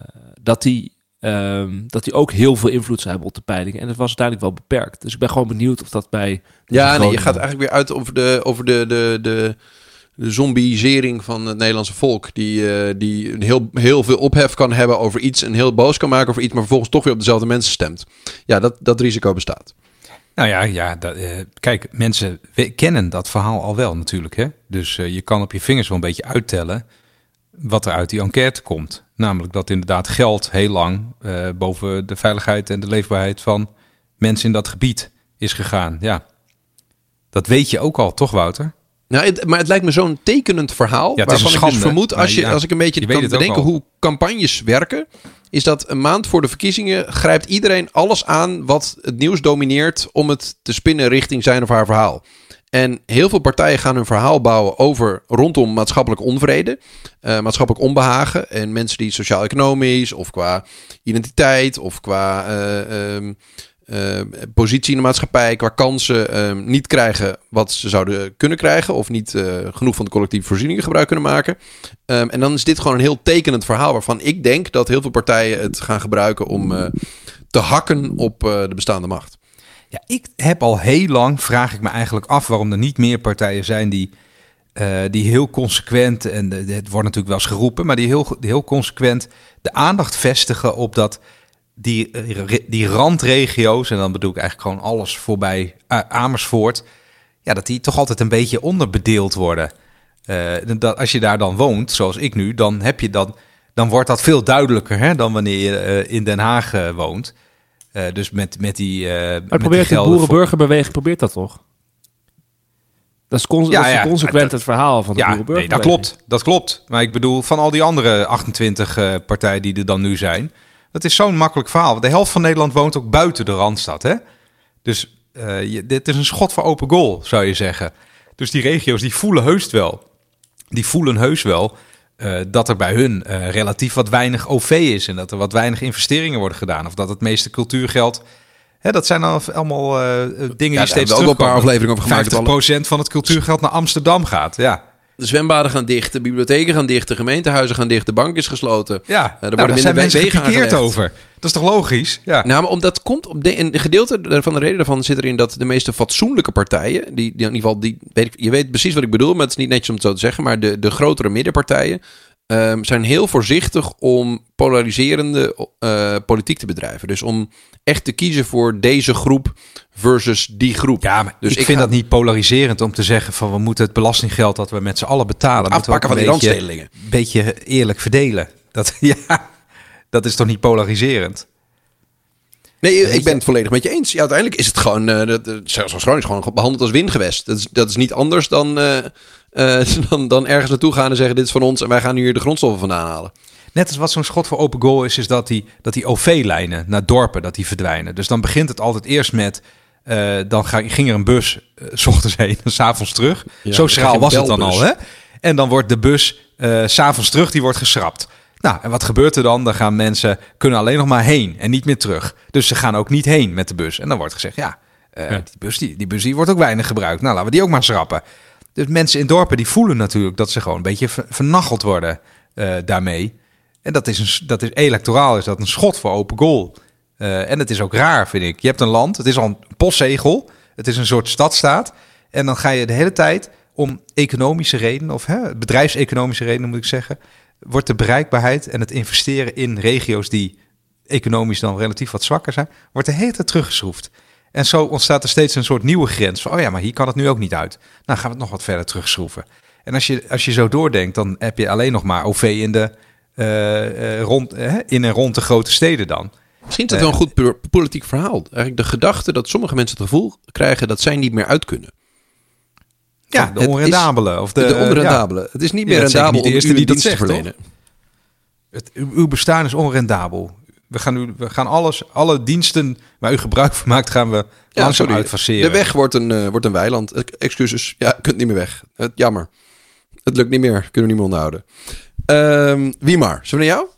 B: dat die ehm, dat die ook heel veel invloed zou hebben op de peilingen. En dat was uiteindelijk wel beperkt. Dus ik ben gewoon benieuwd of dat bij...
C: Ja, nee, je gaat eigenlijk weer uit over de, over de, de, de, de zombieisering van het Nederlandse volk. Die, eh, die een heel, heel veel ophef kan hebben over iets en heel boos kan maken over iets, maar vervolgens toch weer op dezelfde mensen stemt. Ja, dat, dat risico bestaat.
A: Nou ja, ja dat, eh, kijk, mensen kennen dat verhaal al wel natuurlijk. Hè? Dus eh, je kan op je vingers wel een beetje uittellen wat er uit die enquête komt. Namelijk dat inderdaad geld heel lang eh, boven de veiligheid en de leefbaarheid van mensen in dat gebied is gegaan. Ja, dat weet je ook al, toch Wouter?
C: Nou, het- maar het lijkt me zo'n tekenend verhaal.
A: Ja, het is
C: waarvan ik
A: schande,
C: dus vermoed, als, je,
A: ja,
C: als ik een beetje kan bedenken hoe campagnes werken, is dat een maand voor de verkiezingen grijpt iedereen alles aan wat het nieuws domineert om het te spinnen richting zijn of haar verhaal. En heel veel partijen gaan hun verhaal bouwen over rondom maatschappelijk onvrede, eh, maatschappelijk onbehagen. En mensen die sociaal-economisch of qua identiteit of qua eh, ehm, eh, positie in de maatschappij, qua kansen, ehm, niet krijgen wat ze zouden kunnen krijgen. Of niet genoeg van de collectieve voorzieningen gebruik kunnen maken. Ehm, en dan is dit gewoon een heel tekenend verhaal waarvan ik denk dat heel veel partijen het gaan gebruiken om te hakken op de bestaande macht.
A: Ja, ik heb al heel lang, vraag ik me eigenlijk af waarom er niet meer partijen zijn die, eh, die heel consequent, en het wordt natuurlijk wel eens geroepen, maar die heel, heel consequent de aandacht vestigen op dat die, eh, die randregio's, en dan bedoel ik eigenlijk gewoon alles voorbij A- Amersfoort, ja, dat die toch altijd een beetje onderbedeeld worden. Eh, dat als je daar dan woont, zoals ik nu, dan heb je dan, dan wordt dat veel duidelijker hè, dan wanneer je eh, in Den Haag eh, woont. Eh, dus met, met die. eh, met
B: Maar
A: die
B: probeert de boerenburgerbeweging probeert dat toch? Dat is, cons-
A: Ja,
B: dat is
A: ja.
B: consequent het verhaal van de
A: Ja, nee, dat klopt. Dat klopt. Maar ik bedoel, van al die andere 28 eh, partijen die er dan nu zijn. Dat is zo'n makkelijk verhaal. Want de helft van Nederland woont ook buiten de Randstad. Hè? Dus eh, je, dit is een schot voor open goal, zou je zeggen. Dus die regio's die voelen heus wel. Die voelen heus wel eh, dat er bij hun eh, relatief wat weinig OV is. En dat er wat weinig investeringen worden gedaan. Of dat het meeste cultuurgeld... Hè, dat zijn dan allemaal eh, dingen
C: Ja,
A: die steeds
C: we ook al een paar afleveringen over gemaakt.
A: 50% van het cultuurgeld naar Amsterdam gaat. Ja,
C: De zwembaden gaan dicht, de bibliotheken gaan dicht, de gemeentehuizen gaan dicht, de bank is gesloten.
A: Ja,
C: er
A: nou,
C: worden
A: daar
C: minder
A: zijn mensen gepikeerd over. Dat is toch logisch? Ja.
C: Nou, maar omdat komt op de, een gedeelte van de reden daarvan zit erin dat de meeste fatsoenlijke partijen, die, die in ieder geval, die, weet ik, je weet precies wat ik bedoel, maar het is niet netjes om het zo te zeggen, maar de, de grotere middenpartijen ehm, zijn heel voorzichtig om polariserende eh, politiek te bedrijven. Dus om echt te kiezen voor deze groep versus die groep.
A: ja, maar
C: Dus
A: ik,
C: ik
A: vind
C: ga-
A: dat niet polariserend om te zeggen van we moeten het belastinggeld dat we met z'n allen betalen, moeten we
C: van
A: een
C: die
A: beetje,
C: randstedelingen.
A: beetje eerlijk verdelen. Dat, ja, dat is toch niet polariserend?
C: Nee, ik ben het volledig met je eens. Ja, uiteindelijk is het gewoon, eh dat, eh, zelfs als Groningen, gewoon behandeld als wingewest. Dat is, dat is niet anders dan, eh, dan, dan ergens naartoe gaan en zeggen: Dit is van ons en wij gaan hier de grondstoffen vandaan halen.
A: Net als wat zo'n schot voor open goal is, is dat die, dat die OV-lijnen naar dorpen dat die verdwijnen. Dus dan begint het altijd eerst met. Eh, dan ga, ging er een bus eh, s ochtends heen en s'avonds terug.
C: Ja,
A: Zo schraal was het dan al, hè? En dan wordt de bus eh, s s'avonds terug, die wordt geschrapt. Nou, en wat gebeurt er dan? Dan gaan mensen kunnen alleen nog maar heen en niet meer terug. Dus ze gaan ook niet heen met de bus. En dan wordt gezegd, ja,
B: Ja.
A: Die, bus, die, die bus die wordt ook weinig gebruikt. Nou, laten we die ook maar schrappen. Dus mensen in dorpen die voelen natuurlijk dat ze gewoon een beetje ver- vernacheld worden daarmee. En dat is, een, dat is electoraal is dat een schot voor open goal. Eh, en het is ook raar, vind ik. Je hebt een land, het is al een postzegel. Het is een soort stadstaat. En dan ga je de hele tijd om economische redenen, of hè, bedrijfseconomische redenen moet ik zeggen, wordt de bereikbaarheid en het investeren in regio's die economisch dan relatief wat zwakker zijn, wordt de hele tijd teruggeschroefd. En zo ontstaat er steeds een soort nieuwe grens. Van, oh ja, maar hier kan het nu ook niet uit. Nou gaan we het nog wat verder terugschroeven. En als je, als je zo doordenkt, dan heb je alleen nog maar OV in, de, eh, eh, rond, in en rond de grote steden dan.
C: Misschien is dat wel een goed politiek verhaal. Eigenlijk de gedachte dat sommige mensen het gevoel krijgen dat zij niet meer uit kunnen.
A: Ja, de
C: is-
A: onrendabele. Of de,
C: De,
A: ja.
C: Het is niet meer rendabel
A: niet de
C: om
A: eerste
C: u
A: die dat
C: dienst te verlenen.
A: het, uw bestaan is onrendabel. We gaan, u, we gaan alles, alle diensten waar u gebruik van maakt, gaan we
C: Ja,
A: langzaam
C: sorry.
A: uitfaseren.
C: De weg wordt een, eh, wordt een weiland. Eh, Excuses. Ja, je kunt niet meer weg. Het, jammer. Het lukt niet meer. Kunnen we niet meer onderhouden. Ehm, wie maar? Zullen we naar jou?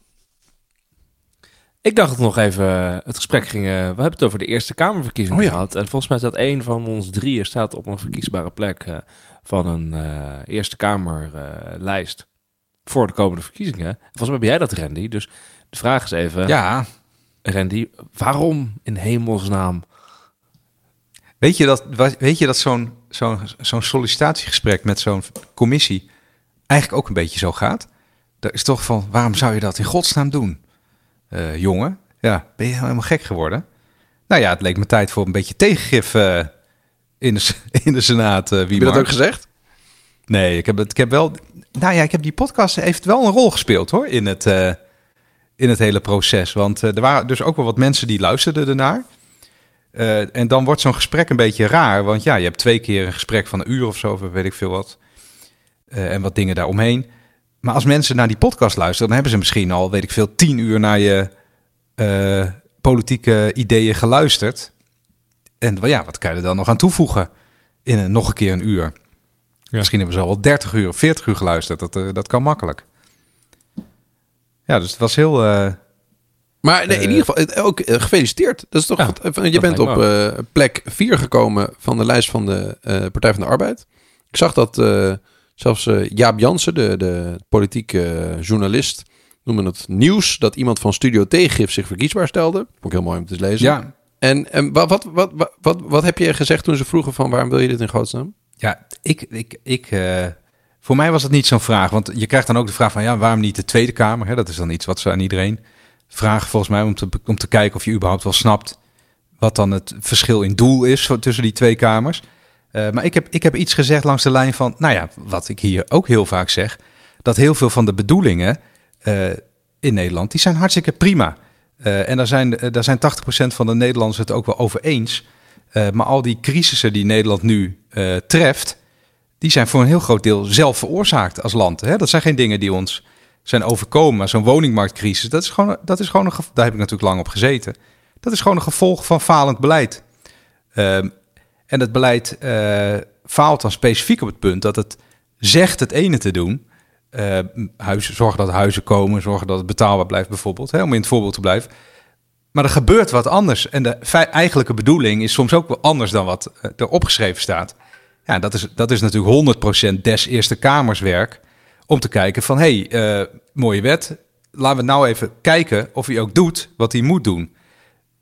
B: Ik dacht het nog even, het gesprek ging, eh, we hebben het over de Eerste Kamerverkiezingen
C: Oh ja.
B: gehad. En volgens mij staat één van ons drieën staat op een verkiesbare plek eh, van een eh, Eerste Kamerlijst voor de komende verkiezingen. Volgens mij ben jij dat, Randy. Dus de vraag is even,
A: Ja,
B: Randy, waarom in hemelsnaam?
A: Weet je dat, weet je dat zo'n zo'n zo'n sollicitatiegesprek met zo'n commissie eigenlijk ook een beetje zo gaat? Dat is toch van, waarom zou je dat in godsnaam doen? Eh, jongen, ja, ben je helemaal gek geworden? Nou ja, het leek me tijd voor een beetje tegengif eh, in, de, in de Senaat. Uh,
C: Heb je dat ook gezegd?
A: Nee, ik heb, het, ik heb wel. Nou ja, ik heb die podcast heeft wel een rol gespeeld hoor in het, uh, in het hele proces. Want er waren dus ook wel wat mensen die luisterden ernaar. En dan wordt zo'n gesprek een beetje raar. Want ja, je hebt twee keer een gesprek van een uur of zo, of weet ik veel wat. en wat dingen daaromheen. Maar als mensen naar die podcast luisteren, dan hebben ze misschien al, weet ik veel, tien uur naar je politieke ideeën geluisterd. En ja, wat kan je er dan nog aan toevoegen in een, nog een keer een uur? Ja. Misschien hebben ze al wel 30 uur of 40 uur geluisterd. Dat, uh, dat kan makkelijk. Ja, dus het was heel. Uh,
C: maar nee, in ieder geval, ook gefeliciteerd. Dat is toch. Ja, goed, je bent op plek 4 gekomen van de lijst van de Partij van de Arbeid. Ik zag dat zelfs Jaap Jansen, de, de politieke journalist, noemde het nieuws dat iemand van Studio Tegengif zich verkiesbaar stelde. Vond ik heel mooi om te lezen.
A: Ja.
C: En, en wat, wat, wat, wat, wat, wat heb je gezegd toen ze vroegen van waarom wil je dit in godsnaam?
A: Ja, ik, ik, ik, uh, voor mij was dat niet zo'n vraag. Want je krijgt dan ook de vraag van, ja, waarom niet de Tweede Kamer? Hè? Dat is dan iets wat ze aan iedereen vragen, volgens mij, om te, om te kijken of je überhaupt wel snapt wat dan het verschil in doel is tussen die twee kamers. Uh, maar ik heb, ik heb iets gezegd langs de lijn van, nou ja, wat ik hier ook heel vaak zeg, dat heel veel van de bedoelingen uh, in Nederland, die zijn hartstikke prima. en daar zijn, daar zijn 80% van de Nederlanders het ook wel over eens. Maar al die crisissen die Nederland nu treft, die zijn voor een heel groot deel zelf veroorzaakt als land. Hè? Dat zijn geen dingen die ons zijn overkomen. Maar zo'n woningmarktcrisis, dat is gewoon, dat is gewoon een daar heb ik natuurlijk lang op gezeten. Dat is gewoon een gevolg van falend beleid. Uh, en het beleid uh, faalt dan specifiek op het punt dat het zegt het ene te doen. huizen, zorgen dat huizen komen, zorgen dat het betaalbaar blijft bijvoorbeeld. Hè, om in het voorbeeld te blijven. Maar er gebeurt wat anders. En de eigenlijke bedoeling is soms ook wel anders dan wat er opgeschreven staat. Ja, dat is, dat is natuurlijk 100% des Eerste Kamerswerk. Om te kijken van, hé, hey, mooie wet. Laten we nou even kijken of hij ook doet wat hij moet doen.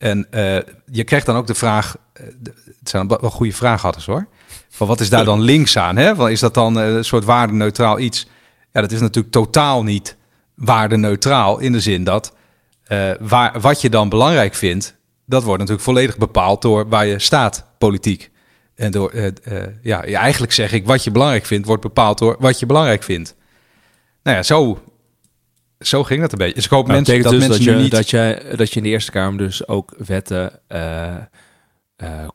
A: En uh, je krijgt dan ook de vraag, uh, het zijn wel goede vragen hoor. Van wat is daar dan links aan? Hè? Van, is dat dan een soort waardeneutraal iets? Ja, dat is natuurlijk totaal niet waardeneutraal in de zin dat waar, wat je dan belangrijk vindt, dat wordt natuurlijk volledig bepaald door waar je staat politiek. En door, uh, uh, ja, eigenlijk zeg ik, wat je belangrijk vindt, wordt bepaald door wat je belangrijk vindt. Nou ja, zo, zo ging dat een beetje. Dus ik hoop
B: nou,
A: mensen, dat
B: dus
A: mensen
B: dat je,
A: niet...
B: dat, je, dat je in de Eerste Kamer dus ook wetten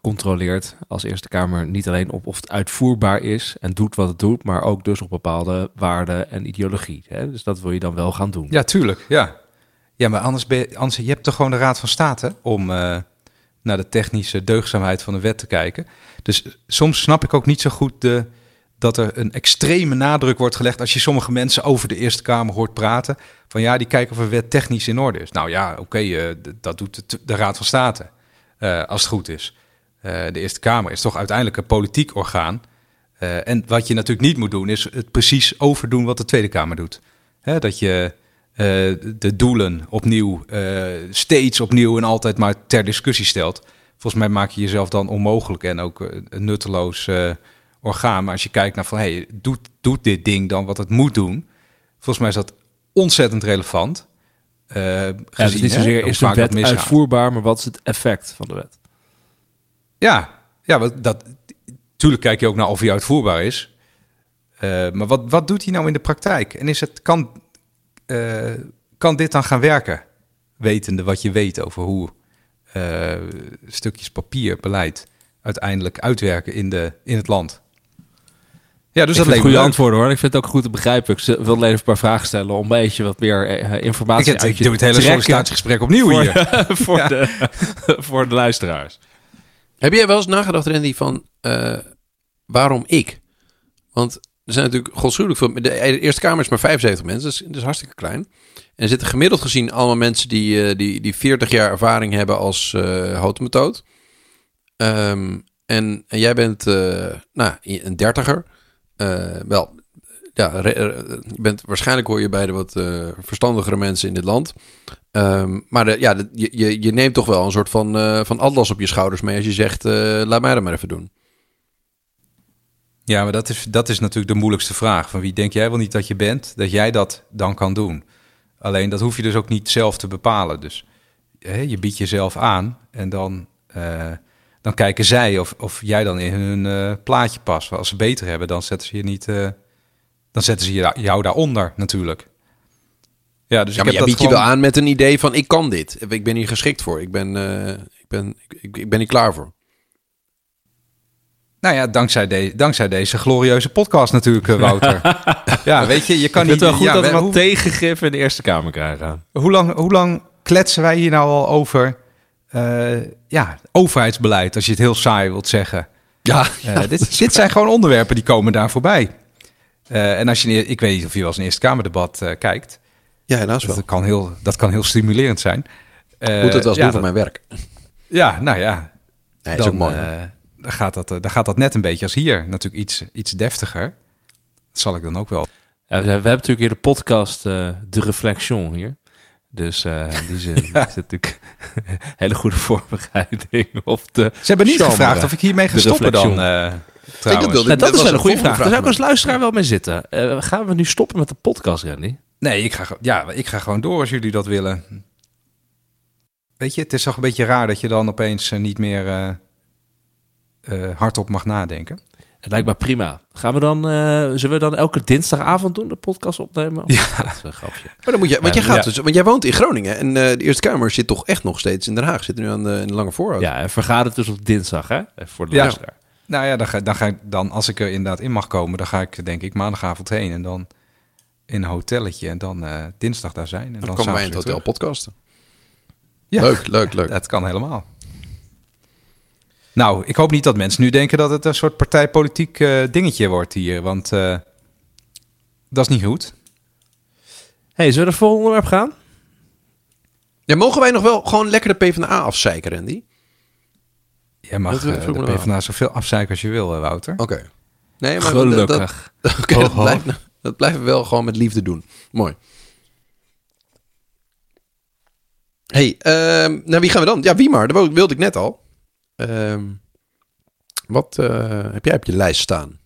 B: controleert als Eerste Kamer. Niet alleen op of het uitvoerbaar is en doet wat het doet, maar ook dus op bepaalde waarden en ideologie. Hè? Dus dat wil je dan wel gaan doen.
A: Ja, tuurlijk. Ja, ja, maar anders, ben je, anders je hebt toch gewoon de Raad van State om uh, naar de technische deugdzaamheid van de wet te kijken. Dus soms snap ik ook niet zo goed de, dat er een extreme nadruk wordt gelegd als je sommige mensen over de Eerste Kamer hoort praten. Van ja, die kijken of een wet technisch in orde is. Nou ja, oké, uh, dat doet de, Raad van State uh, als het goed is. de Eerste Kamer is toch uiteindelijk een politiek orgaan. en wat je natuurlijk niet moet doen, is het precies overdoen wat de Tweede Kamer doet. Hè, dat je de doelen opnieuw, steeds opnieuw en altijd maar ter discussie stelt. Volgens mij maak je jezelf dan onmogelijk en ook nutteloos orgaan. Maar als je kijkt naar van, hey, doet, doet dit ding dan wat het moet doen? Volgens mij is dat ontzettend relevant.
B: ja, gezien, niet zozeer is de wet uitvoerbaar, maar wat is het effect van de wet?
A: Ja, ja dat, natuurlijk kijk je ook naar of hij uitvoerbaar is. maar wat, wat doet hij nou in de praktijk? En is het, kan, uh, kan dit dan gaan werken? Wetende wat je weet over hoe uh, stukjes papier, beleid uiteindelijk uitwerken in, de, in het land.
B: Ja, dus ik dat leek goede antwoorden hoor. Ik vind het ook goed te begrijpen. Ik wil alleen even een paar vragen stellen om een beetje wat meer uh, informatie
A: ik, het, ik doe het hele sollicitatiegesprek opnieuw
B: voor,
A: hier.
B: voor, ja. de, voor de luisteraars.
C: Heb jij wel eens nagedacht, Randy, van uh, waarom ik? Want er zijn natuurlijk godschuwelijk veel. De Eerste Kamer is maar 75 mensen, dus dat is hartstikke klein. En er zitten gemiddeld gezien allemaal mensen die, uh, die, die 40 jaar ervaring hebben als uh. Um, en, en, jij bent uh, nou, een dertiger. Wel, ja, je bent, waarschijnlijk hoor je bij de wat verstandigere mensen in dit land. Um, maar ja, je, je neemt toch wel een soort van, van atlas op je schouders mee als je zegt, laat mij dat maar even doen.
A: Ja, maar dat is, dat is natuurlijk de moeilijkste vraag. Van wie denk jij wel niet dat je bent, dat jij dat dan kan doen? Alleen dat hoef je dus ook niet zelf te bepalen. Dus hè, je biedt jezelf aan en dan eh, dan kijken zij of, of jij dan in hun eh, plaatje past. Als ze beter hebben, dan zetten ze je niet, eh, dan zetten ze je, jou daaronder natuurlijk. Ja, dus
C: Ja,
A: ik
C: maar
A: heb
C: jij
A: dat
C: biedt je
A: gewoon-
C: wel aan met een idee van ik kan dit. Ik ben hier geschikt voor. Ik ben, eh, ik ben, ik, ik, ben hier klaar voor.
A: Nou ja, dankzij, de, dankzij deze glorieuze podcast natuurlijk, Wouter. ja, weet je, je kan niet...
B: het wel goed
A: ja,
B: dat we
A: we-
B: wat
A: hoe,
B: tegengif in de Eerste Kamer krijgen.
A: hoe, lang, hoe lang kletsen wij hier nou al over eh, ja, overheidsbeleid, als je het heel saai wilt zeggen?
C: Ja,
A: Eh, dit, dit zijn gewoon onderwerpen die komen daar voorbij. Eh, en als je, ik weet niet of je wel eens een Eerste Kamerdebat eh, kijkt.
C: ja helaas wel.
A: Dat kan, heel, dat kan heel stimulerend zijn. Eh,
C: Ik moet het wel eens
A: ja,
C: doen voor mijn werk.
A: Ja, nou ja.
C: Nee, is ook mooi.
A: dan, gaat dat, dan gaat dat net een beetje als hier. Natuurlijk iets, iets deftiger. Dat zal ik dan ook wel.
B: Ja, we, hebben natuurlijk hier de podcast eh, De Reflexion hier. Dus eh in die zin is het natuurlijk hele goede voorbereiding. Of de
A: Ze hebben niet gevraagd of ik hiermee ga
B: De
A: stoppen dan.
B: reflexion.
A: eh trouwens.
C: wilde-
B: Nou, dat
C: Dat
B: is wel een goede vraag. Daar zou ik als luisteraar wel mee zitten. Eh, gaan we nu stoppen met de podcast, Randy?
A: Nee, ik ga, ja, ik ga gewoon door als jullie dat willen. Weet je, het is toch een beetje raar dat je dan opeens eh, niet meer eh, eh, hardop mag nadenken.
B: Het lijkt me prima. Gaan we dan, eh, zullen we dan elke dinsdagavond doen, de podcast opnemen? Ja. Dat is een grapje.
C: Maar dan moet je, want, jij
B: Ja,
C: gaat
B: ja.
C: dus, want jij woont in Groningen en eh, de Eerste Kamer zit toch echt nog steeds in Den Haag. Zit nu aan de, in de Lange Voorhout.
B: Ja, en vergadert dus op dinsdag, hè? Even voor de
A: Ja.
B: luisteraar.
A: Nou ja, dan ga, dan ga ik dan, als ik er inderdaad in mag komen, dan ga ik denk ik maandagavond heen en dan in een hotelletje en dan eh, dinsdag daar zijn. En
C: dan
A: dan
C: komen wij in het hotel podcasten.
A: Ja.
C: Leuk, leuk, leuk.
A: Dat kan helemaal. Nou, ik hoop niet dat mensen nu denken dat het een soort partijpolitiek eh, dingetje wordt hier, want eh, dat is niet goed.
B: hey, zullen we naar het volgende onderwerp gaan?
C: Ja, mogen wij nog wel gewoon lekker de PvdA afzeiken, Randy?
A: Jij mag
C: vroeg
A: de PvdA zoveel afzeiken als je wil, Wouter.
C: Oké. Nee, maar
B: Gelukkig.
C: Dat, dat, oké, dat, blijft, dat blijven we wel gewoon met liefde doen. Mooi. hey, ehm naar wie gaan we dan? Ja, wie maar. Dat wilde ik net al. Ehm, wat eh, heb jij op je lijst staan?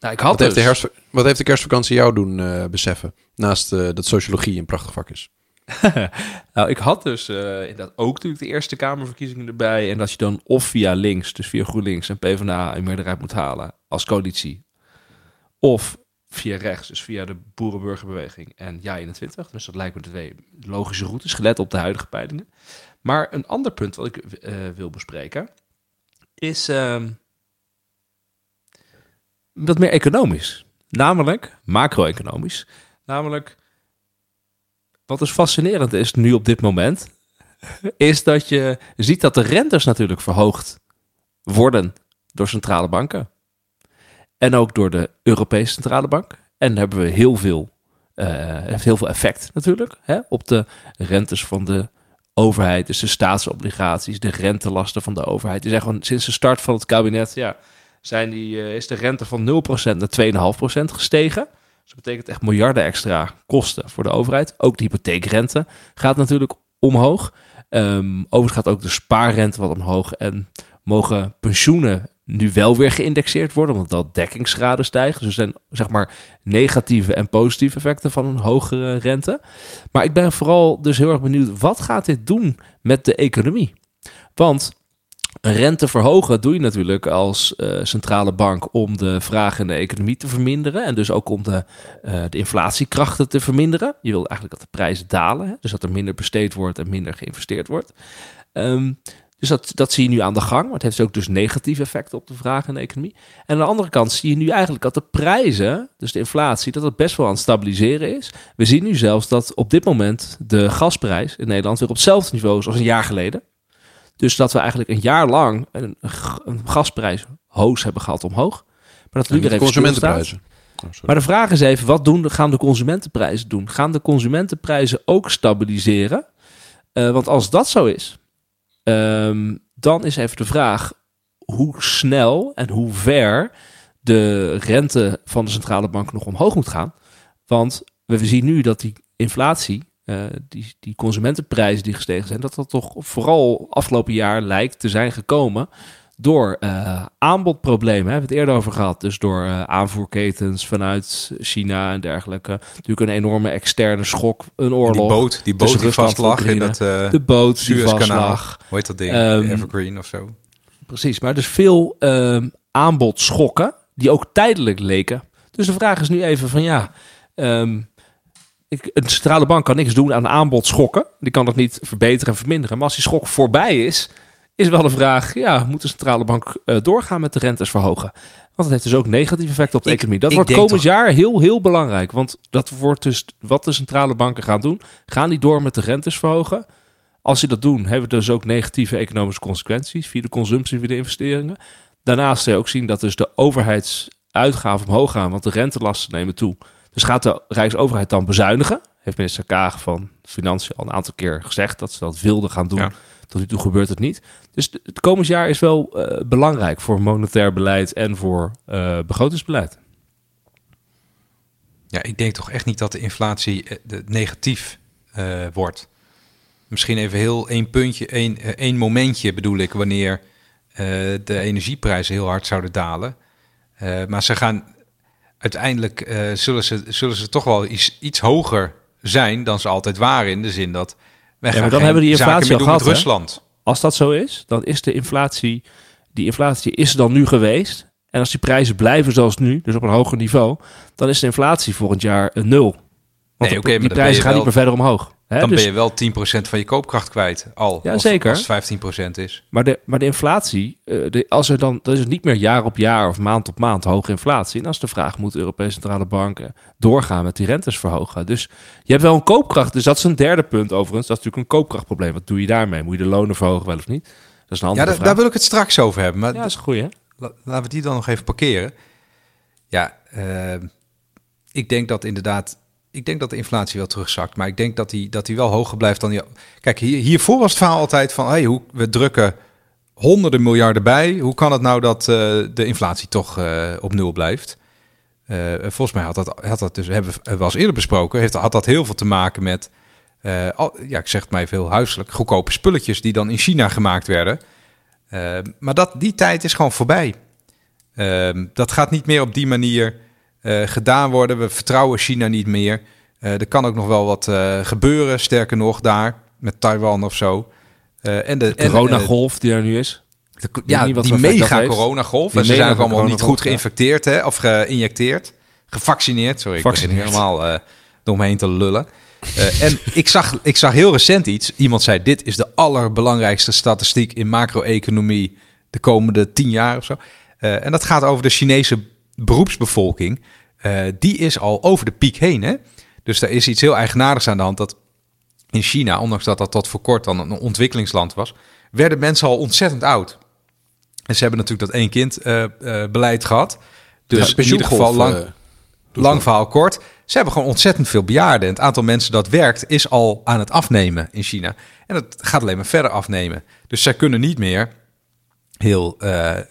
B: Nou, ik had
C: Wat heeft, de
B: dus-
C: herfst, wat heeft de kerstvakantie jou doen eh, beseffen? Naast eh, dat sociologie een prachtig vak is.
B: Nou, ik had dus inderdaad ook natuurlijk de Eerste Kamerverkiezingen erbij. En dat je dan of via links, dus via GroenLinks en PvdA een meerderheid moet halen als coalitie. Of via rechts, dus via de Boerenburgerbeweging en Ja21. Dus dat lijkt me de twee logische routes, gelet op de huidige peilingen. Maar een ander punt wat ik eh, wil bespreken is ehm, wat meer economisch. Namelijk macro-economisch. Namelijk wat dus fascinerend is nu op dit moment, is dat je ziet dat de rentes natuurlijk verhoogd worden door centrale banken. En ook door de Europese Centrale Bank. En hebben we heel veel, eh, heeft heel veel effect natuurlijk hè, op de rentes van de overheid. Dus de staatsobligaties, de rentelasten van de overheid. Die zijn gewoon sinds de start van het kabinet, ja, zijn die, eh, is de rente van 0% naar 2,5% gestegen. Dus dat betekent echt miljarden extra kosten voor de overheid. Ook de hypotheekrente gaat natuurlijk omhoog. Ehm overigens gaat ook de spaarrente wat omhoog. En mogen pensioenen nu wel weer geïndexeerd worden, omdat dat dekkingsgraden stijgen. Dus er zijn zeg maar negatieve en positieve effecten van een hogere rente. Maar ik ben vooral dus heel erg benieuwd, wat gaat dit doen met de economie? Want een rente verhogen doe je natuurlijk als eh, centrale bank om de vraag in de economie te verminderen. En dus ook om de, eh, de inflatiekrachten te verminderen. Je wil eigenlijk dat de prijzen dalen. Dus dat er minder besteed wordt en minder geïnvesteerd wordt. Ehm, dus dat, dat zie je nu aan de gang. Maar het heeft ook dus negatieve effecten op de vraag in de economie. En aan de andere kant zie je nu eigenlijk dat de prijzen, dus de inflatie, dat het best wel aan het stabiliseren is. We zien nu zelfs dat op dit moment de gasprijs in Nederland weer op hetzelfde niveau is als een jaar geleden. Dus dat we eigenlijk een jaar lang een, een gasprijs hoos hebben gehad omhoog. Maar dat nu
C: En
B: weer even
C: consumentenprijzen. Oh.
B: Maar de vraag is even, wat doen, gaan de consumentenprijzen doen? Gaan de consumentenprijzen ook stabiliseren? Eh, want als dat zo is, ehm, dan is even de vraag hoe snel en hoe ver de rente van de centrale bank nog omhoog moet gaan. Want we zien nu dat die inflatie, eh, die, die consumentenprijzen die gestegen zijn, dat dat toch vooral afgelopen jaar lijkt te zijn gekomen door eh, aanbodproblemen. Hebben we het eerder over gehad. Dus door eh, aanvoerketens vanuit China en dergelijke. Natuurlijk een enorme externe schok, een oorlog.
A: Die boot, die boot die vast lag in het eh
B: de boot die
A: Suezkanaal.
B: vastlag.
A: Hoe heet dat ding?
B: Ehm,
A: Evergreen of zo.
B: Precies, maar dus veel ehm aanbodschokken die ook tijdelijk leken. Dus de vraag is nu even van ja, ehm, ik, een centrale bank kan niks doen aan aanbodschokken. Die kan dat niet verbeteren en verminderen. Maar als die schok voorbij is, is wel de vraag, ja, moet de centrale bank eh, doorgaan met de rentes verhogen? Want dat heeft dus ook negatief effect op de
A: Ik-
B: economie. Dat wordt komend
A: toch-
B: jaar heel, heel belangrijk. Want dat wordt dus wat de centrale banken gaan doen. Gaan die door met de rentes verhogen? Als ze dat doen, hebben we dus ook negatieve economische consequenties via de consumptie, via de investeringen. Daarnaast zul je ook zien dat dus de overheidsuitgaven omhoog gaan, want de rentelasten nemen toe. Dus gaat de Rijksoverheid dan bezuinigen? Heeft minister Kaag van Financiën al een aantal keer gezegd dat ze dat wilden gaan doen.
A: Ja.
B: Tot nu toe gebeurt het niet. Dus het komend jaar is wel eh, belangrijk voor monetair beleid en voor eh, begrotingsbeleid.
A: Ja, ik denk toch echt niet dat de inflatie eh, negatief wordt. Misschien even heel één puntje, één, één momentje bedoel ik, wanneer de energieprijzen heel hard zouden dalen. Maar ze gaan uiteindelijk zullen, ze, zullen ze toch wel iets, iets hoger zijn dan ze altijd waren. In de zin dat wij
B: Ja, maar dan hebben we die inflatie al gehad?
A: Rusland.
B: Als dat zo is, dan is de inflatie, die inflatie is dan nu geweest. En als die prijzen blijven zoals nu, dus op een hoger niveau, dan is de inflatie volgend jaar een nul. Want
A: Nee, oké, maar
B: die prijzen gaan niet
A: wel-
B: meer verder omhoog. Hè?
A: Dan
B: Dus-
A: ben je wel 10% van je koopkracht kwijt al.
B: Ja,
A: als,
B: zeker.
A: Als het 15% is.
B: Maar de, maar de inflatie, eh, de, als er dan, dan is het niet meer jaar op jaar of maand op maand hoge inflatie. En dan is de vraag, moet de Europese Centrale Bank eh, doorgaan met die rentes verhogen? Dus je hebt wel een koopkracht, dus dat is een derde punt overigens. Dat is natuurlijk een koopkrachtprobleem. Wat doe je daarmee? Moet je de lonen verhogen wel of niet? Dat is een
A: Ja,
B: andere
A: daar,
B: vraag.
A: daar wil ik het straks over hebben. Maar
B: ja, dat is goeie, hè?
A: La- Laten we die dan nog even parkeren. Ja, eh, ik denk dat inderdaad. Ik denk dat de inflatie wel terugzakt. Maar ik denk dat die, dat die wel hoger blijft dan die. Kijk, hier, hiervoor was het verhaal altijd van. Hey, hoe, we drukken honderden miljarden bij. Hoe kan het nou dat eh, de inflatie toch eh, op nul blijft? Eh, volgens mij had dat, had dat dus, hebben we eens eerder besproken, heeft, had dat heel veel te maken met, ja, ik zeg het even heel huiselijk, goedkope spulletjes die dan in China gemaakt werden. Maar dat, die tijd is gewoon voorbij. Ehm, dat gaat niet meer op die manier gedaan worden. We vertrouwen China niet meer. Eh, er kan ook nog wel wat eh, gebeuren, sterker nog, daar met Taiwan of zo. Eh, en de eh,
B: coronagolf die er nu is.
A: de- ja, die mega coronagolf. En ze zijn ook allemaal niet goed geïnfecteerd, hè? of geïnjecteerd. Gevaccineerd, sorry. Ik begin helemaal eh door me heen te lullen. Eh, en ik zag, ik zag heel recent iets. Iemand zei, dit is de allerbelangrijkste statistiek in macro-economie de komende tien jaar of zo. Eh, en dat gaat over de Chinese beroepsbevolking. Eh, die is al over de piek heen. Hè? Dus er is iets heel eigenaardigs aan de hand dat in China, ondanks dat dat tot voor kort dan een ontwikkelingsland was, werden mensen al ontzettend oud. En ze hebben natuurlijk dat één kind eh, eh, beleid gehad. Dus in ieder geval lang, lang verhaal kort. Ze hebben gewoon ontzettend veel bejaarden. En het aantal mensen dat werkt is al aan het afnemen in China. En dat gaat alleen maar verder afnemen. Dus zij kunnen niet meer, heel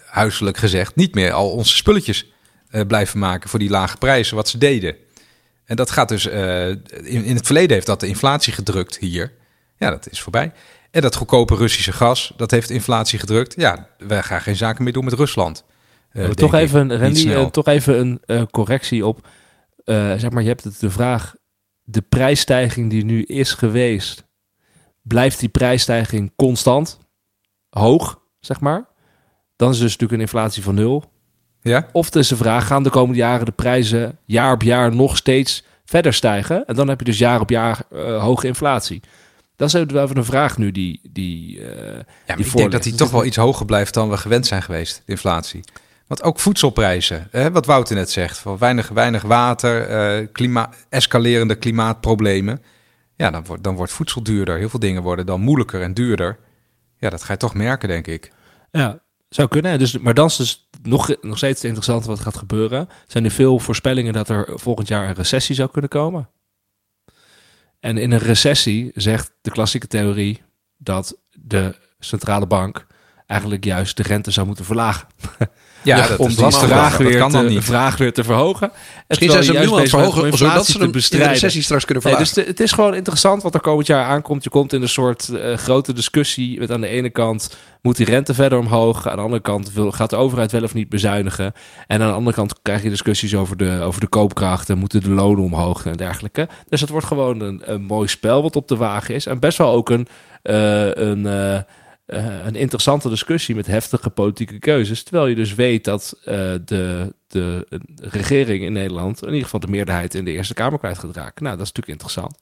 A: huiselijk gezegd, niet meer al onze spulletjes eh, blijven maken voor die lage prijzen wat ze deden. En dat gaat dus, eh, in, in het verleden heeft dat de inflatie gedrukt hier. Ja, dat is voorbij. En dat goedkope Russische gas, dat heeft inflatie gedrukt. Ja, wij gaan geen zaken meer doen met Rusland. Denk
B: toch
A: ik.
B: even, Randy, toch even een correctie op. zeg maar, je hebt het de vraag: de prijsstijging die nu is geweest, blijft die prijsstijging constant hoog, zeg maar? Dan is dus natuurlijk een inflatie van nul.
A: Ja?
B: Of het is de vraag: gaan de komende jaren de prijzen jaar op jaar nog steeds verder stijgen? En dan heb je dus jaar op jaar eh, hoge inflatie. Dat is wel even een vraag nu die. die eh,
A: Ja, maar
B: die
A: ik denk dat die toch wel iets hoger blijft dan we gewend zijn geweest, de inflatie. Want ook voedselprijzen, hè, wat Wouter net zegt, van weinig, weinig water, eh, klima escalerende klimaatproblemen. Ja, dan wordt, dan wordt voedsel duurder. Heel veel dingen worden dan moeilijker en duurder. Ja, dat ga je toch merken, denk ik.
B: Ja, zou kunnen. Dus, maar dan is dus nog, nog steeds interessant wat gaat gebeuren. Zijn er veel voorspellingen dat er volgend jaar een recessie zou kunnen komen. En in een recessie zegt de klassieke theorie dat de centrale bank eigenlijk juist de rente zou moeten verlagen.
A: Ja, dat
B: om die vraag
A: Dat
B: weer,
A: kan
B: te, vraag weer te verhogen.
C: Misschien zijn ze nu aan het verhogen, zodat ze hem in de recessie straks kunnen
B: Nee,
C: verlagen.
B: dus de- het is gewoon interessant wat er komend jaar aankomt. Je komt in een soort eh, grote discussie met aan de ene kant moet die rente verder omhoog. Aan de andere kant wil, gaat de overheid wel of niet bezuinigen. En aan de andere kant krijg je discussies over de, over de koopkrachten. Moeten de lonen omhoog en dergelijke. Dus het wordt gewoon een, een mooi spel wat op de wagen is. En best wel ook een, eh, een, eh, eh, een interessante discussie met heftige politieke keuzes. Terwijl je dus weet dat eh, de, de regering in Nederland... in ieder geval de meerderheid in de Eerste Kamer kwijt gaat raken. Nou, dat is natuurlijk interessant.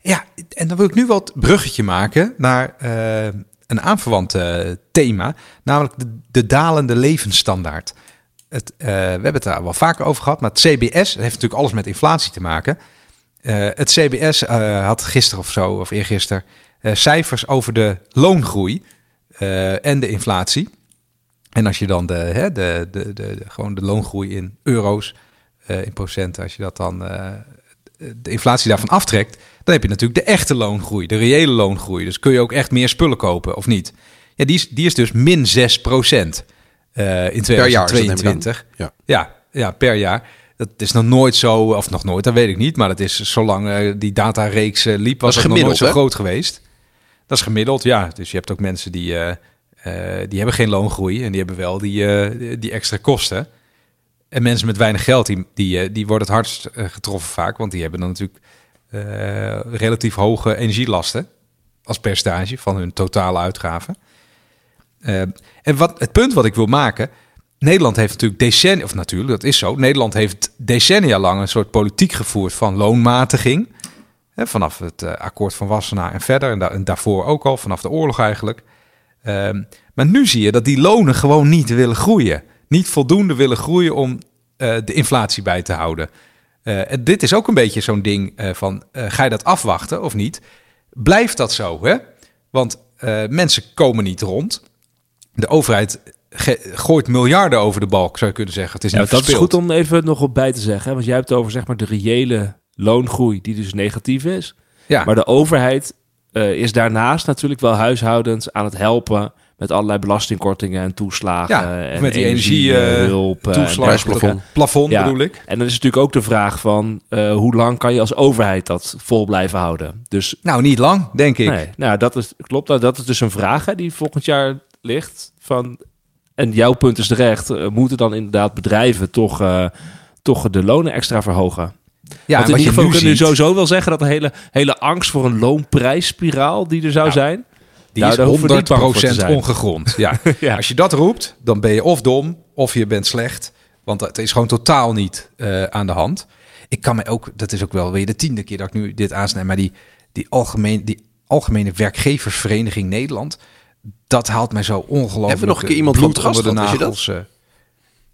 A: Ja, en dan wil ik nu wat bruggetje maken naar eh, een aanverwant thema, namelijk de, de dalende levensstandaard. Het, we hebben het daar wel vaker over gehad, maar het CBS heeft natuurlijk alles met inflatie te maken. Het CBS had gisteren of zo, of eergisteren, cijfers over de loongroei eh, en de inflatie. En als je dan de, hè, de, de, de, gewoon de loongroei in euro's, eh, in procenten, als je dat dan eh, de inflatie daarvan aftrekt, dan heb je natuurlijk de echte loongroei, de reële loongroei. Dus kun je ook echt meer spullen kopen, of niet? Ja, die is, die is dus min 6 procent eh, in
C: Per jaar.
A: 2022.
C: Ja.
A: Ja, ja, per jaar. Dat is nog nooit zo, of nog nooit, dat weet ik niet. Maar dat is zolang eh, die datareeks eh, liep, was het nog nooit zo
C: hè?
A: groot geweest. Dat is gemiddeld, ja. Dus je hebt ook mensen die, eh, die hebben geen loongroei en die hebben wel die, eh, die extra kosten. En mensen met weinig geld, die, die, die worden het hardst getroffen vaak. Want die hebben dan natuurlijk relatief hoge energielasten als percentage van hun totale uitgaven. En wat, het punt wat ik wil maken, Nederland heeft natuurlijk decennia, of natuurlijk, dat is zo. Nederland heeft decennia lang een soort politiek gevoerd van loonmatiging. Hè, vanaf het eh, akkoord van Wassenaar en verder. En, da- en daarvoor ook al, vanaf de oorlog eigenlijk. Ehm, maar nu zie je dat die lonen gewoon niet willen groeien. Niet voldoende willen groeien om eh, de inflatie bij te houden. Eh, en dit is ook een beetje zo'n ding van, ga je dat afwachten of niet? Blijft dat zo, hè? Want mensen komen niet rond. De overheid gooit miljarden over de balk, zou je kunnen zeggen. Het is
B: Ja, dat is goed om even nog op bij te zeggen. hè, Want jij hebt het over zeg maar, de reële loongroei, die dus negatief is.
A: Ja,
B: Maar de overheid eh, is daarnaast natuurlijk wel huishoudens aan het helpen met allerlei belastingkortingen en toeslagen.
A: Ja,
B: en
A: met die
B: energiehulp. eh,
A: toeslag,
C: prijsplafond.
A: plafond
B: Ja.
A: bedoel ik.
B: En dan is natuurlijk ook de vraag van eh, hoe lang kan je als overheid dat vol blijven houden? Dus
A: Nou, niet lang, denk ik.
B: nee, nou dat is klopt. Nou, dat is dus een vraag hè, die volgend jaar ligt. Van en jouw punt is terecht. moeten dan inderdaad bedrijven toch, toch de lonen extra verhogen?
A: Ja,
B: Want in ieder
A: je
B: geval
A: nu
B: kunnen we sowieso wel zeggen dat de hele, hele angst voor een loonprijsspiraal die er zou
A: Nou,
B: zijn.
A: die
B: Nou,
A: is
B: daar hoeven we niet bang voor te
A: 100%
B: zijn.
A: ongegrond. Ja.
B: Ja.
A: Als je dat roept, dan ben je of dom of je bent slecht. Want het is gewoon totaal niet eh, aan de hand. Ik kan me ook, dat is ook wel weer de tiende keer dat ik nu dit aansnijd, maar die, die, algemeen, die Algemene Werkgeversvereniging Nederland, dat haalt mij zo ongelooflijk
C: Hebben we nog een keer iemand van
A: de nagels.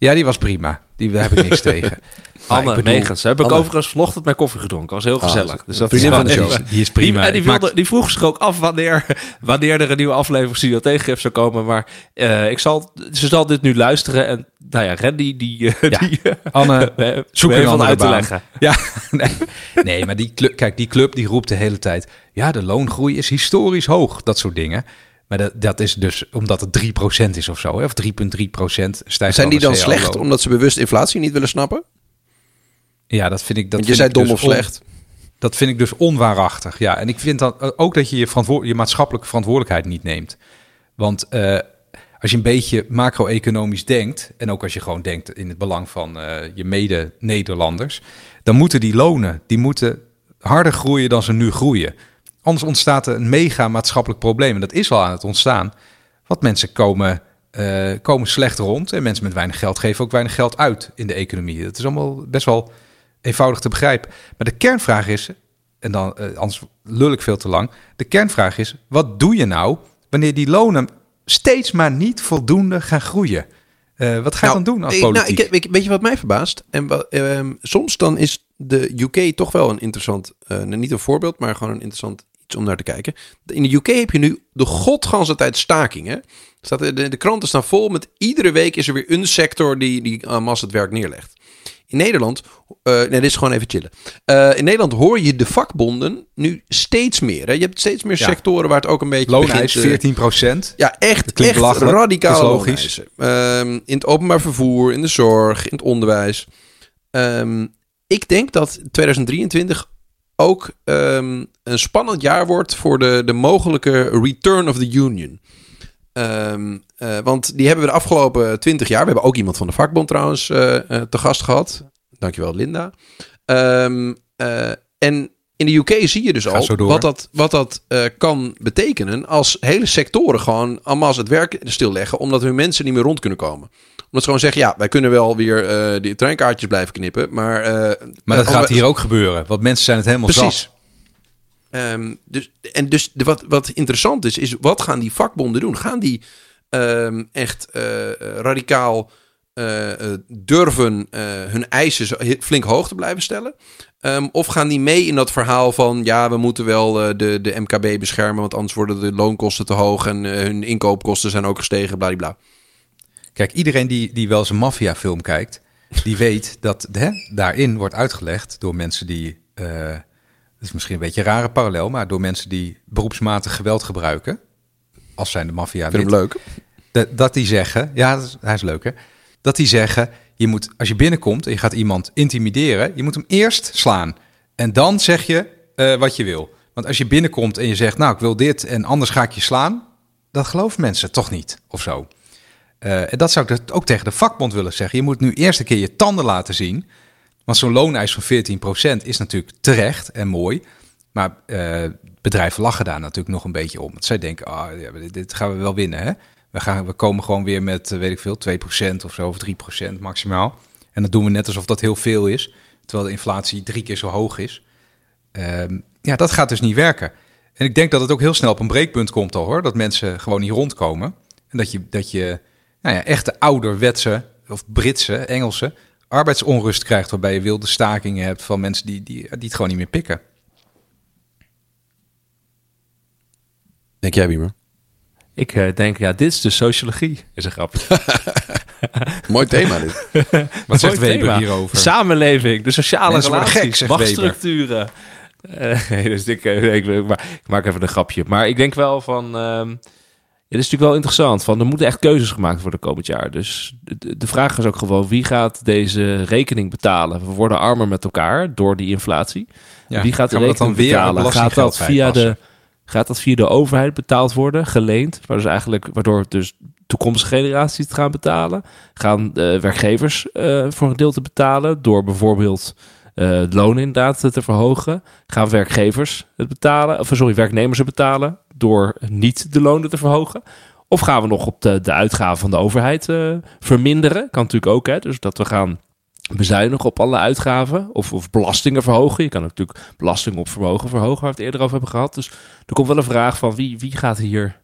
A: Ja, die was prima. Die daar heb ik niks tegen.
B: Anne
A: ik bedoel,
B: Megens. Heb ik
C: Anne.
B: overigens vanochtend mijn koffie gedronken. Was heel gezellig. dus dat is
C: van de show.
A: Die is prima.
B: Die, en die, wilde, die vroeg zich ook af wanneer, wanneer er een nieuwe aflevering Studio Tegengif zou komen. Maar eh, ik zal, ze zal dit nu luisteren. En nou ja, Randy, die, eh,
A: Ja.
B: die eh,
A: Anne, zoek
B: even
A: andere
B: uit te leggen.
A: Ja, nee, nee maar die club, kijk, die club die roept de hele tijd... ja, de loongroei is historisch hoog, dat soort dingen. Maar dat, dat is dus omdat het 3% is of zo, hè, of 3,3% stijgt
C: Zijn die dan slecht omdat ze bewust inflatie niet willen snappen?
A: Ja, dat vind ik... Dat
C: Want je zei dom
A: dus
C: of
A: on-
C: slecht.
A: Dat vind ik dus onwaarachtig, ja. En ik vind dan ook dat je je, verantwoord- je maatschappelijke verantwoordelijkheid niet neemt. Want eh, als je een beetje macro-economisch denkt... en ook als je gewoon denkt in het belang van eh, je mede-Nederlanders... dan moeten die lonen, die moeten harder groeien dan ze nu groeien. Anders ontstaat er een mega maatschappelijk probleem. En dat is al aan het ontstaan. Want mensen komen, eh, komen slecht rond. En mensen met weinig geld geven ook weinig geld uit in de economie. Dat is allemaal best wel eenvoudig te begrijpen. Maar de kernvraag is, en dan eh, anders lul ik veel te lang. De kernvraag is, wat doe je nou wanneer die lonen steeds maar niet voldoende gaan groeien? Eh, wat ga je
C: Nou,
A: dan doen als
C: ik-
A: politiek?
C: Nou, ik, ik- weet je wat mij verbaast? En ehm, soms dan is de UK toch wel een interessant, niet een voorbeeld, maar gewoon een interessant iets om naar te kijken. In de UK heb je nu de godganse tijd stakingen. De, de kranten staan vol met iedere week is er weer een sector die, die aan mas het werk neerlegt. In Nederland, eh, nee, dit is gewoon even chillen. Eh, in Nederland hoor je de vakbonden nu steeds meer. Hè? Je hebt steeds meer
A: Ja.
C: sectoren waar het ook een beetje
A: Looneis
C: begint, eh,
A: 14 procent.
C: Ja, echt, echt radicaal
A: logisch.
C: in het openbaar vervoer, in de zorg, in het onderwijs. Ehm, ik denk dat 2023 ook ehm, een spannend jaar wordt voor de, de mogelijke return of the union. Ehm, eh, want die hebben we de afgelopen 20 jaar. We hebben ook iemand van de vakbond trouwens eh, eh, te gast gehad. Dankjewel, Linda. Ehm, eh, en in de UK zie je dus
A: Ga
C: al wat dat, wat dat kan betekenen als hele sectoren gewoon allemaal het werk stilleggen, omdat hun mensen niet meer rond kunnen komen. Omdat ze gewoon zeggen, ja, wij kunnen wel weer eh die treinkaartjes blijven knippen, maar... eh,
A: Maar dat
C: eh,
A: gaat hier ook gebeuren. Want mensen zijn het helemaal
C: Precies.
A: zat.
C: Ehm, dus, en dus de, wat, wat interessant is, is wat gaan die vakbonden doen? Gaan die ehm, echt radicaal durven hun eisen flink hoog te blijven stellen? Ehm, of gaan die mee in dat verhaal van ja, we moeten wel de, de MKB beschermen, want anders worden de loonkosten te hoog en hun inkoopkosten zijn ook gestegen, bladibla.
A: Kijk, iedereen die, die wel eens een maffiafilm kijkt, die weet dat hè, daarin wordt uitgelegd door mensen die, eh dat is misschien een beetje een rare parallel, maar door mensen die beroepsmatig geweld gebruiken, als zijn de maffia
C: vind hem leuk.
A: dat, dat die zeggen, ja, dat is, hij is leuk hè, dat die zeggen, je moet, als je binnenkomt en je gaat iemand intimideren, je moet hem eerst slaan. En dan zeg je eh, wat je wil. Want als je binnenkomt en je zegt, nou, ik wil dit en anders ga ik je slaan, dat geloven mensen toch niet, of zo. Eh, en dat zou ik ook tegen de vakbond willen zeggen. Je moet nu eerst een keer je tanden laten zien. Want zo'n looneis van 14% is natuurlijk terecht en mooi. Maar eh, bedrijven lachen daar natuurlijk nog een beetje om. Want zij denken, ah, ja, dit, dit gaan we wel winnen. Hè? We, gaan, we komen gewoon weer met, eh, weet ik veel, 2% of zo, of 3% maximaal. En dat doen we net alsof dat heel veel is. Terwijl de inflatie drie keer zo hoog is. Ehm, ja, dat gaat dus niet werken. En ik denk dat het ook heel snel op een breekpunt komt al hoor. Dat mensen gewoon niet rondkomen. En dat je, dat je nou ja, echte ouderwetse of Britse, Engelse arbeidsonrust krijgt. Waarbij je wilde stakingen hebt van mensen die, die, die het gewoon niet meer pikken.
C: Denk jij, Wiemer?
B: Ik eh, denk, ja, dit is de sociologie. Is een grap.
C: Mooi thema dit.
A: Wat zegt
B: Mooi
A: Weber
B: thema.
A: hierover?
B: Samenleving, de sociale
A: Mensen
B: relaties,
A: gek,
B: machtsstructuren. Eh, nee, dus ik, eh, maar- ik maak even een grapje. Maar ik denk wel van... ehm, dit is natuurlijk wel interessant. Van, er moeten echt keuzes gemaakt worden komend jaar. Dus de, de vraag is ook gewoon... wie gaat deze rekening betalen? We worden armer met elkaar door die inflatie.
A: Ja,
B: wie gaat de rekening
A: dan weer
B: betalen? Gaat dat, via de, gaat dat via de overheid betaald worden? Geleend? Maar dus eigenlijk, waardoor dus toekomstige generaties het gaan betalen? Gaan eh, werkgevers eh, voor een deel te betalen? Door bijvoorbeeld eh het loon inderdaad te verhogen? Gaan werkgevers het betalen? Of sorry, werknemers het betalen? Door niet de lonen te verhogen? Of gaan we nog op de, de uitgaven van de overheid eh, verminderen? Kan natuurlijk ook, hè? Dus dat we gaan bezuinigen op alle uitgaven of, of belastingen verhogen. Je kan natuurlijk belasting op vermogen verhogen, waar we het eerder over hebben gehad. Dus er komt wel een vraag van wie, wie gaat hier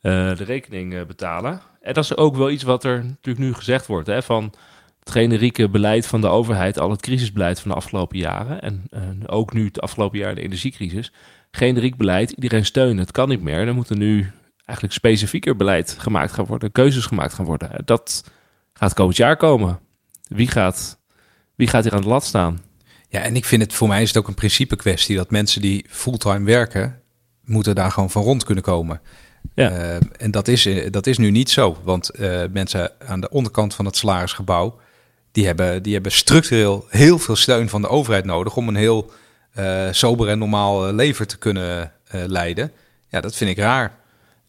B: eh, de rekening eh, betalen? En dat is ook wel iets wat er natuurlijk nu gezegd wordt, hè, van het generieke beleid van de overheid, al het crisisbeleid van de afgelopen jaren en ook nu het afgelopen jaar de energiecrisis. Generiek beleid, iedereen steunen, het kan niet meer. Er moet er nu eigenlijk specifieker beleid gemaakt gaan worden, keuzes gemaakt gaan worden. Dat gaat komend jaar komen. Wie gaat wie gaat hier aan de lat staan?
A: Ja, en ik vind het voor mij is het ook een principe kwestie dat mensen die fulltime werken, moeten daar gewoon van rond kunnen komen.
B: Ja.
A: Eh, en dat is, eh, dat is nu niet zo, want eh, mensen aan de onderkant van het salarisgebouw, die hebben, die hebben structureel heel veel steun van de overheid nodig om een heel sober en normaal eh, leven te kunnen eh, leiden. Ja, dat vind ik raar.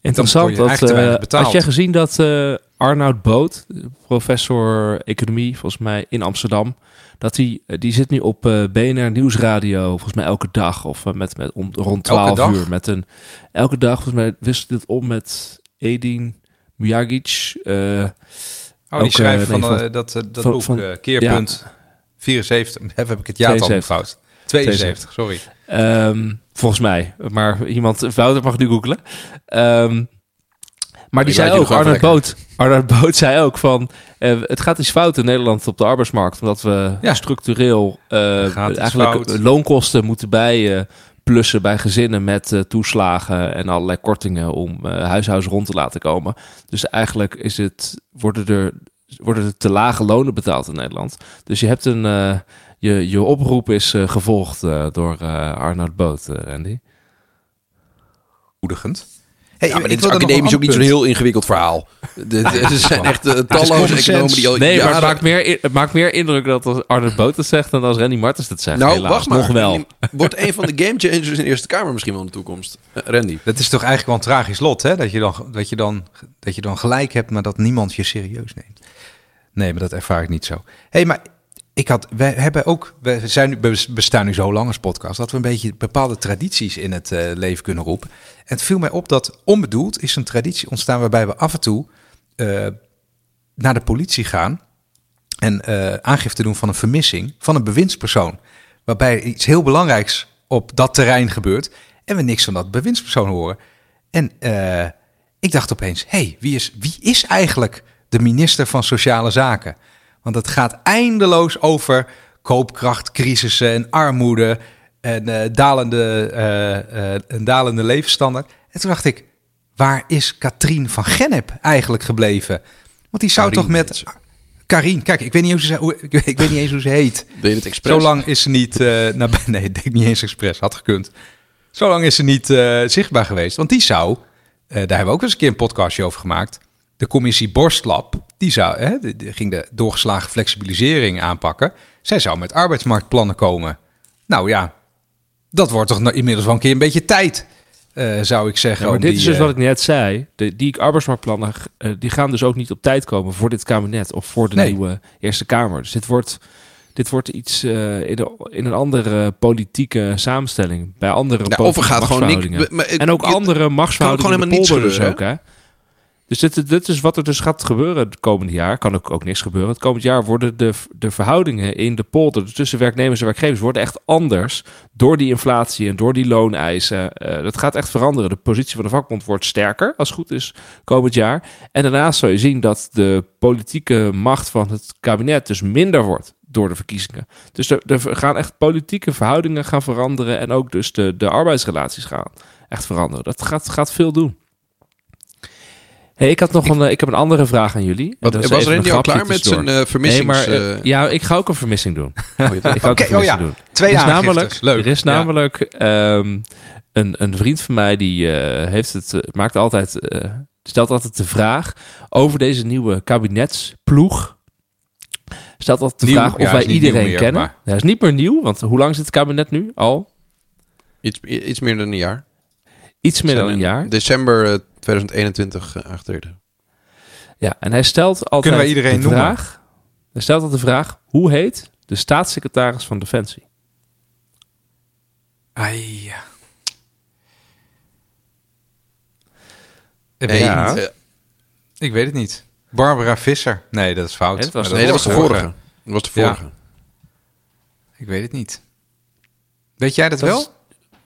B: Interessant. Dat, eh,
A: betaald.
B: had jij gezien dat eh Arnoud Boot, professor economie volgens mij in Amsterdam, dat hij eh, die zit nu op eh BNR Nieuwsradio volgens mij elke dag of eh, met, met om, rond
A: Elke
B: 12
A: dag?
B: uur met een elke dag volgens mij wisselt het om met Edin Mujagic. eh,
A: Oh, die schrijft
B: eh,
A: van,
B: nee, van-
A: eh, dat, eh, dat
B: van-
A: boek,
B: van-
A: eh, Keerpunt 74. Even heb ik het jaartal
B: 72.
A: fout. 72, sorry.
B: Ehm, volgens mij. Maar iemand, Wouter mag nu googlen. Ehm, maar die
C: Ik
B: zei ook, Arnold Boot, Arnold Boot zei ook van... eh, het gaat iets fout in Nederland op de arbeidsmarkt. Omdat we
A: Ja.
B: structureel eh, eigenlijk
A: fout.
B: loonkosten moeten bij eh, plussen bij gezinnen met toeslagen en allerlei kortingen om huishoudens rond te laten komen. Dus eigenlijk is het, worden er worden er te lage lonen betaald in Nederland. Dus je hebt een, eh, je, je oproep is eh, gevolgd eh, door eh Arnoud Boot, Randy.
A: Moedigend. Hey,
C: Ja, maar dit is academisch
A: een
C: ook niet zo'n heel ingewikkeld verhaal. Er zijn echt eh, talloze economen die al
B: Nee, maar het maakt, meer, het maakt meer indruk dat als Arnold Boot het zegt dan als Randy Martens het zegt.
C: Nou,
B: Helaas,
C: wacht maar.
B: nog wel.
C: Wordt een van de game changers in de Eerste Kamer misschien wel in de toekomst. Randy.
A: Dat is toch eigenlijk wel een tragisch lot, hè? Dat je, dan, dat, je dan, dat je dan gelijk hebt, maar dat niemand je serieus neemt. Nee, maar dat ervaar ik niet zo. hey, maar ik had, wij hebben ook, we zijn we bestaan nu zo lang als podcast, dat we een beetje bepaalde tradities in het eh, leven kunnen roepen. En het viel mij op dat onbedoeld is een traditie ontstaan waarbij we af en toe eh, naar de politie gaan en eh, aangifte doen van een vermissing van een bewindspersoon. Waarbij iets heel belangrijks op dat terrein gebeurt en we niks van dat bewindspersoon horen. En ik dacht opeens, hey, wie, is, wie is eigenlijk de minister van Sociale Zaken? Want het gaat eindeloos over koopkrachtcrisissen en armoede en eh, dalende, eh, een dalende levensstandaard. En toen dacht ik, waar is Katrien van Gennep eigenlijk gebleven? Want die zou toch met... Karien, kijk, ik weet niet, hoe ze, hoe, ik, weet- ik weet niet eens hoe ze heet.
C: Deed je het expres?
A: Zo lang is ze niet... nee, ik denk niet eens expres, had gekund. Zo lang is ze niet zichtbaar geweest. Want die zou, daar hebben we ook eens een keer een podcastje over gemaakt. De commissie Borstlab, die, zou, hè, die, die ging de doorgeslagen flexibilisering aanpakken. Zij zou met arbeidsmarktplannen komen. Nou ja, dat wordt toch nou inmiddels wel een keer een beetje tijd, eh, zou ik zeggen.
B: Ja, maar
A: om
B: dit
A: die,
B: is dus
A: eh,
B: wat ik net zei. De, die arbeidsmarktplannen eh, die gaan dus ook niet op tijd komen voor dit kabinet of voor de
A: Nee.
B: nieuwe Eerste Kamer. Dus dit wordt, dit wordt iets in, de, in een andere politieke samenstelling. Bij andere
C: of er
B: politieke
C: gaat gewoon niks...
B: En ook andere machtsverhoudingen
C: gewoon helemaal niets
B: ook, hè? Dus dit, is wat er dus gaat gebeuren het komende jaar. Kan ook, ook niks gebeuren. Het komend jaar worden de, de verhoudingen in de polder tussen werknemers en werkgevers worden echt anders door die inflatie en door die looneisen. Eh, dat gaat echt veranderen. De positie van de vakbond wordt sterker, als het goed is, komend jaar. En daarnaast zal je zien dat de politieke macht van het kabinet dus minder wordt door de verkiezingen. Dus er, er gaan echt politieke verhoudingen gaan veranderen en ook dus de, de arbeidsrelaties gaan echt veranderen. Dat gaat, gaat veel doen. Hey, ik, had nog een, eh, ik heb een andere vraag aan jullie.
C: Wat,
B: dat is
C: was
B: een
C: Randy al klaar met zijn eh vermissings...
B: Nee, maar eh, ja, ik ga ook een vermissing doen.
C: oh,
B: Ik ga ook
A: Oké,
B: een
A: oh
B: vermissing
A: ja.
B: doen.
A: Twee aangiftes.
B: namelijk,
A: Leuk.
B: Er is
A: Ja.
B: namelijk ehm, een, een vriend van mij die heeft het, maakt altijd, stelt altijd de vraag over deze nieuwe kabinetsploeg. Stelt altijd de
A: Nieuw,
B: vraag of
A: ja,
B: wij iedereen
A: meer,
B: kennen.
A: maar-
B: Ja, is niet meer nieuw, want hoe lang zit het kabinet nu? Al
C: iets, iets meer dan een jaar.
B: iets meer dan een jaar.
C: December 2021 uh, aangetreden.
B: Ja, en hij stelt altijd
A: wij iedereen
B: de
A: noemen?
B: vraag. Hij stelt altijd de vraag: hoe heet de staatssecretaris van Defensie?
A: Ai, ja. Ik weet,
B: Ja.
A: het niet. ik weet het niet. Barbara Visser. Nee, dat is fout.
B: Nee, dat was-
A: Maar
C: nee, dat was de vorige. Dat was de
A: Ja.
C: vorige.
A: Ik weet het niet. Weet jij dat,
B: Dat
A: wel?
B: is-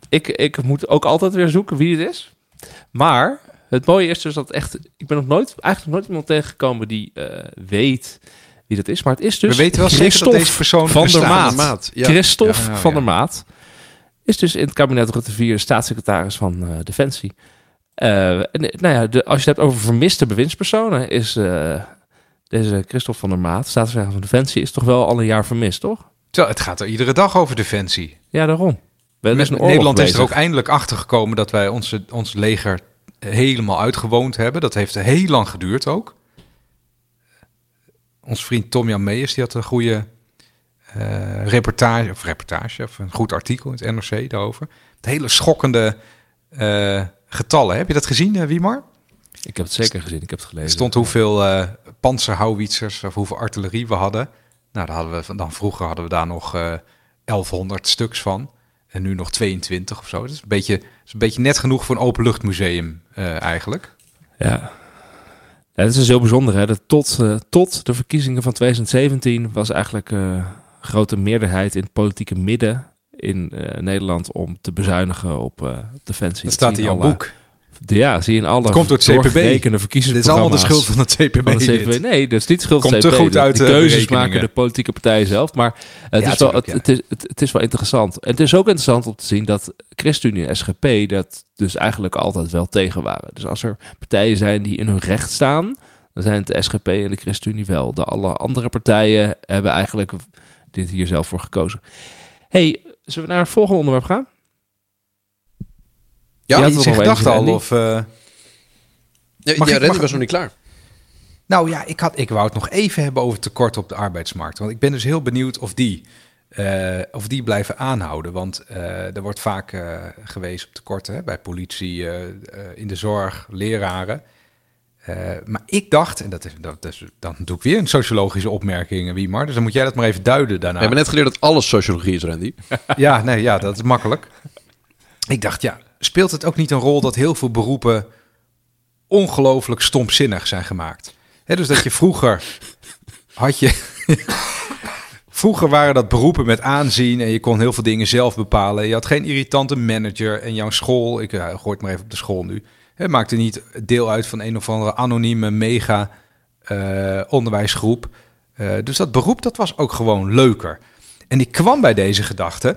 B: Ik, ik moet ook altijd weer zoeken wie het is. Maar het mooie is dus dat echt... Ik ben nog nooit, eigenlijk nog nooit iemand tegengekomen die eh, weet wie dat is. Maar het is dus
A: We weten wel zeker dat deze persoon
B: van der. Maat.
C: Van der Maat, ja.
B: Christophe
A: Ja,
B: van
A: ja.
B: der Maat is dus in het kabinet Rutte 4 staatssecretaris van eh, Defensie. Eh, en, nou ja, de, als je het hebt over vermiste bewindspersonen, is eh, deze Christophe van der Maat, staatssecretaris van Defensie, is toch wel al een jaar vermist, toch?
A: Terwijl het gaat er iedere dag over defensie.
B: Ja, daarom. We
A: Met-
B: is
A: Nederland is er ook eindelijk achter gekomen dat wij onze, ons leger helemaal uitgewoond hebben. Dat heeft heel lang geduurd ook. Ons vriend Tom Jan Meijers die had een goede eh, reportage, of reportage, of een goed artikel in het NRC daarover. Het hele schokkende eh, getallen. Heb je dat gezien, eh, Wiemar?
B: Ik heb het zeker gezien, ik heb het
A: Er
B: gelezen.
A: stond hoeveel eh panzerhouwitsers of hoeveel artillerie we hadden. Nou, dan, hadden we, van- dan vroeger hadden we daar nog eh 1100 stuks van. En nu nog 22 of zo. Dat is een beetje, is een beetje net genoeg voor een openluchtmuseum eh eigenlijk.
B: Ja. het is dus heel bijzonder. Hè? Dat tot, eh, tot de verkiezingen van 2017 was eigenlijk een grote meerderheid in het politieke midden in Nederland om te bezuinigen op defensie.
A: Dat staat in jouw boek.
B: Ja, zie je in alle
A: Het komt door het CPB. Dit is allemaal de schuld van het CPB.
B: van. Nee, dat is niet de schuld van het
A: te
B: CPB.
A: goed
B: De-
A: uit
B: de
A: de
B: keuzes maken de politieke partijen zelf. Maar het,
A: Ja,
B: is, wel, het,
A: ja.
B: het, is, het, het is wel interessant. En het is ook interessant om te zien dat ChristenUnie en SGP dat dus eigenlijk altijd wel tegen waren. Dus als er partijen zijn die in hun recht staan, Dan zijn het de SGP en de ChristenUnie wel. De alle andere partijen hebben eigenlijk dit hier zelf voor gekozen. hey, zullen we naar het volgende onderwerp gaan?
C: Ja,
B: had
A: iets
B: nog
A: gedachten
B: even,
A: al? Of, eh,
C: Ja,
A: ik-
C: Randy
A: mag-
C: was nog niet klaar.
A: Nou ja, ik, had, ik wou het nog even hebben over tekort op de arbeidsmarkt. Want ik ben dus heel benieuwd of die, eh, of die blijven aanhouden. Want eh, er wordt vaak eh, gewezen op tekorten hè, bij politie, eh, eh, in de zorg, leraren. Eh, maar ik dacht, en dat is, dat is, dan doe ik weer een sociologische opmerking, Wiemar. Dus dan moet jij dat maar even duiden daarna.
C: We hebben net geleerd dat alles sociologie is, Randy.
A: Ja, nee, ja, dat is makkelijk. Ik dacht, ja, speelt het ook niet een rol dat heel veel beroepen ongelooflijk stomzinnig zijn gemaakt? Dus dat je vroeger had je. vroeger waren dat beroepen met aanzien en je kon heel veel dingen zelf bepalen. Je had geen irritante manager en jouw school, ik uh, gooi het maar even op de school nu, hè, maakte niet deel uit van een of andere anonieme mega eh, onderwijsgroep. Eh, dus dat beroep dat was ook gewoon leuker. En ik kwam bij deze gedachte,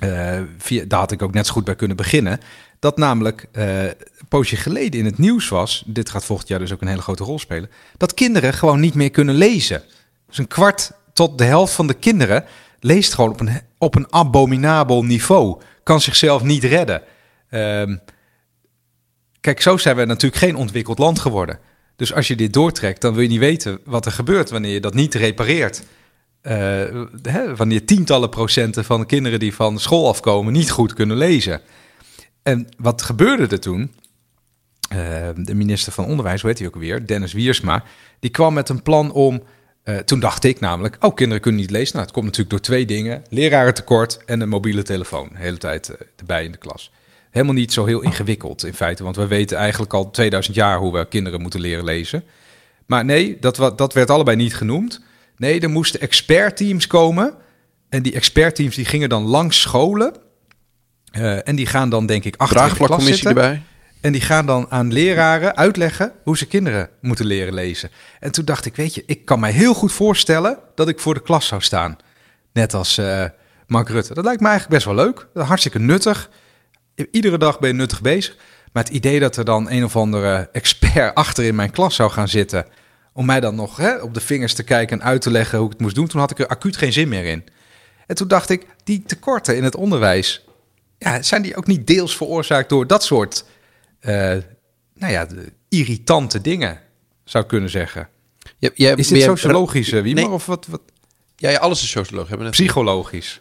A: eh, daar had ik ook net zo goed bij kunnen beginnen, dat namelijk eh, een poosje geleden in het nieuws was, dit gaat volgend jaar dus ook een hele grote rol spelen, dat kinderen gewoon niet meer kunnen lezen. Dus een kwart tot de helft van de kinderen leest gewoon op een, op een abominabel niveau, kan zichzelf niet redden. Ehm, kijk, zo zijn we natuurlijk geen ontwikkeld land geworden. Dus als je dit doortrekt, dan wil je niet weten wat er gebeurt wanneer je dat niet repareert. Uh, hè, wanneer tientallen procenten van de kinderen die van school afkomen niet goed kunnen lezen. En wat gebeurde er toen? Uh, de minister van Onderwijs, hoe heet hij ook weer, Dennis Wiersma, die kwam met een plan om. Uh, toen dacht ik namelijk, oh, kinderen kunnen niet lezen. Nou, het komt natuurlijk door twee dingen: lerarentekort en een mobiele telefoon. De hele tijd erbij in de klas. Helemaal niet zo heel ingewikkeld in feite, want we weten eigenlijk al 2000 jaar hoe we kinderen moeten leren lezen. Maar nee, dat, dat werd allebei niet genoemd. Nee, er moesten expertteams komen. En die expertteams die gingen dan langs scholen. Uh, en die gaan dan denk ik achter de klas zitten.
C: erbij.
A: En die gaan dan aan leraren uitleggen hoe ze kinderen moeten leren lezen. En toen dacht ik, weet je, ik kan mij heel goed voorstellen dat ik voor de klas zou staan. Net als uh, Mark Rutte. Dat lijkt me eigenlijk best wel leuk. Hartstikke nuttig. Iedere dag ben je nuttig bezig. Maar het idee dat er dan een of andere expert achter in mijn klas zou gaan zitten om mij dan nog hè, op de vingers te kijken en uit te leggen hoe ik het moest doen. Toen had ik er acuut geen zin meer in. En toen dacht ik, die tekorten in het onderwijs, ja, zijn die ook niet deels veroorzaakt door dat soort, uh, nou ja, irritante dingen, zou ik kunnen zeggen.
C: Ja, jij,
A: is dit sociologisch, uh, Wiemer,
C: nee.
A: of wat, wat?
C: Ja, ja, alles is socioloog. Hebben
A: Psychologisch.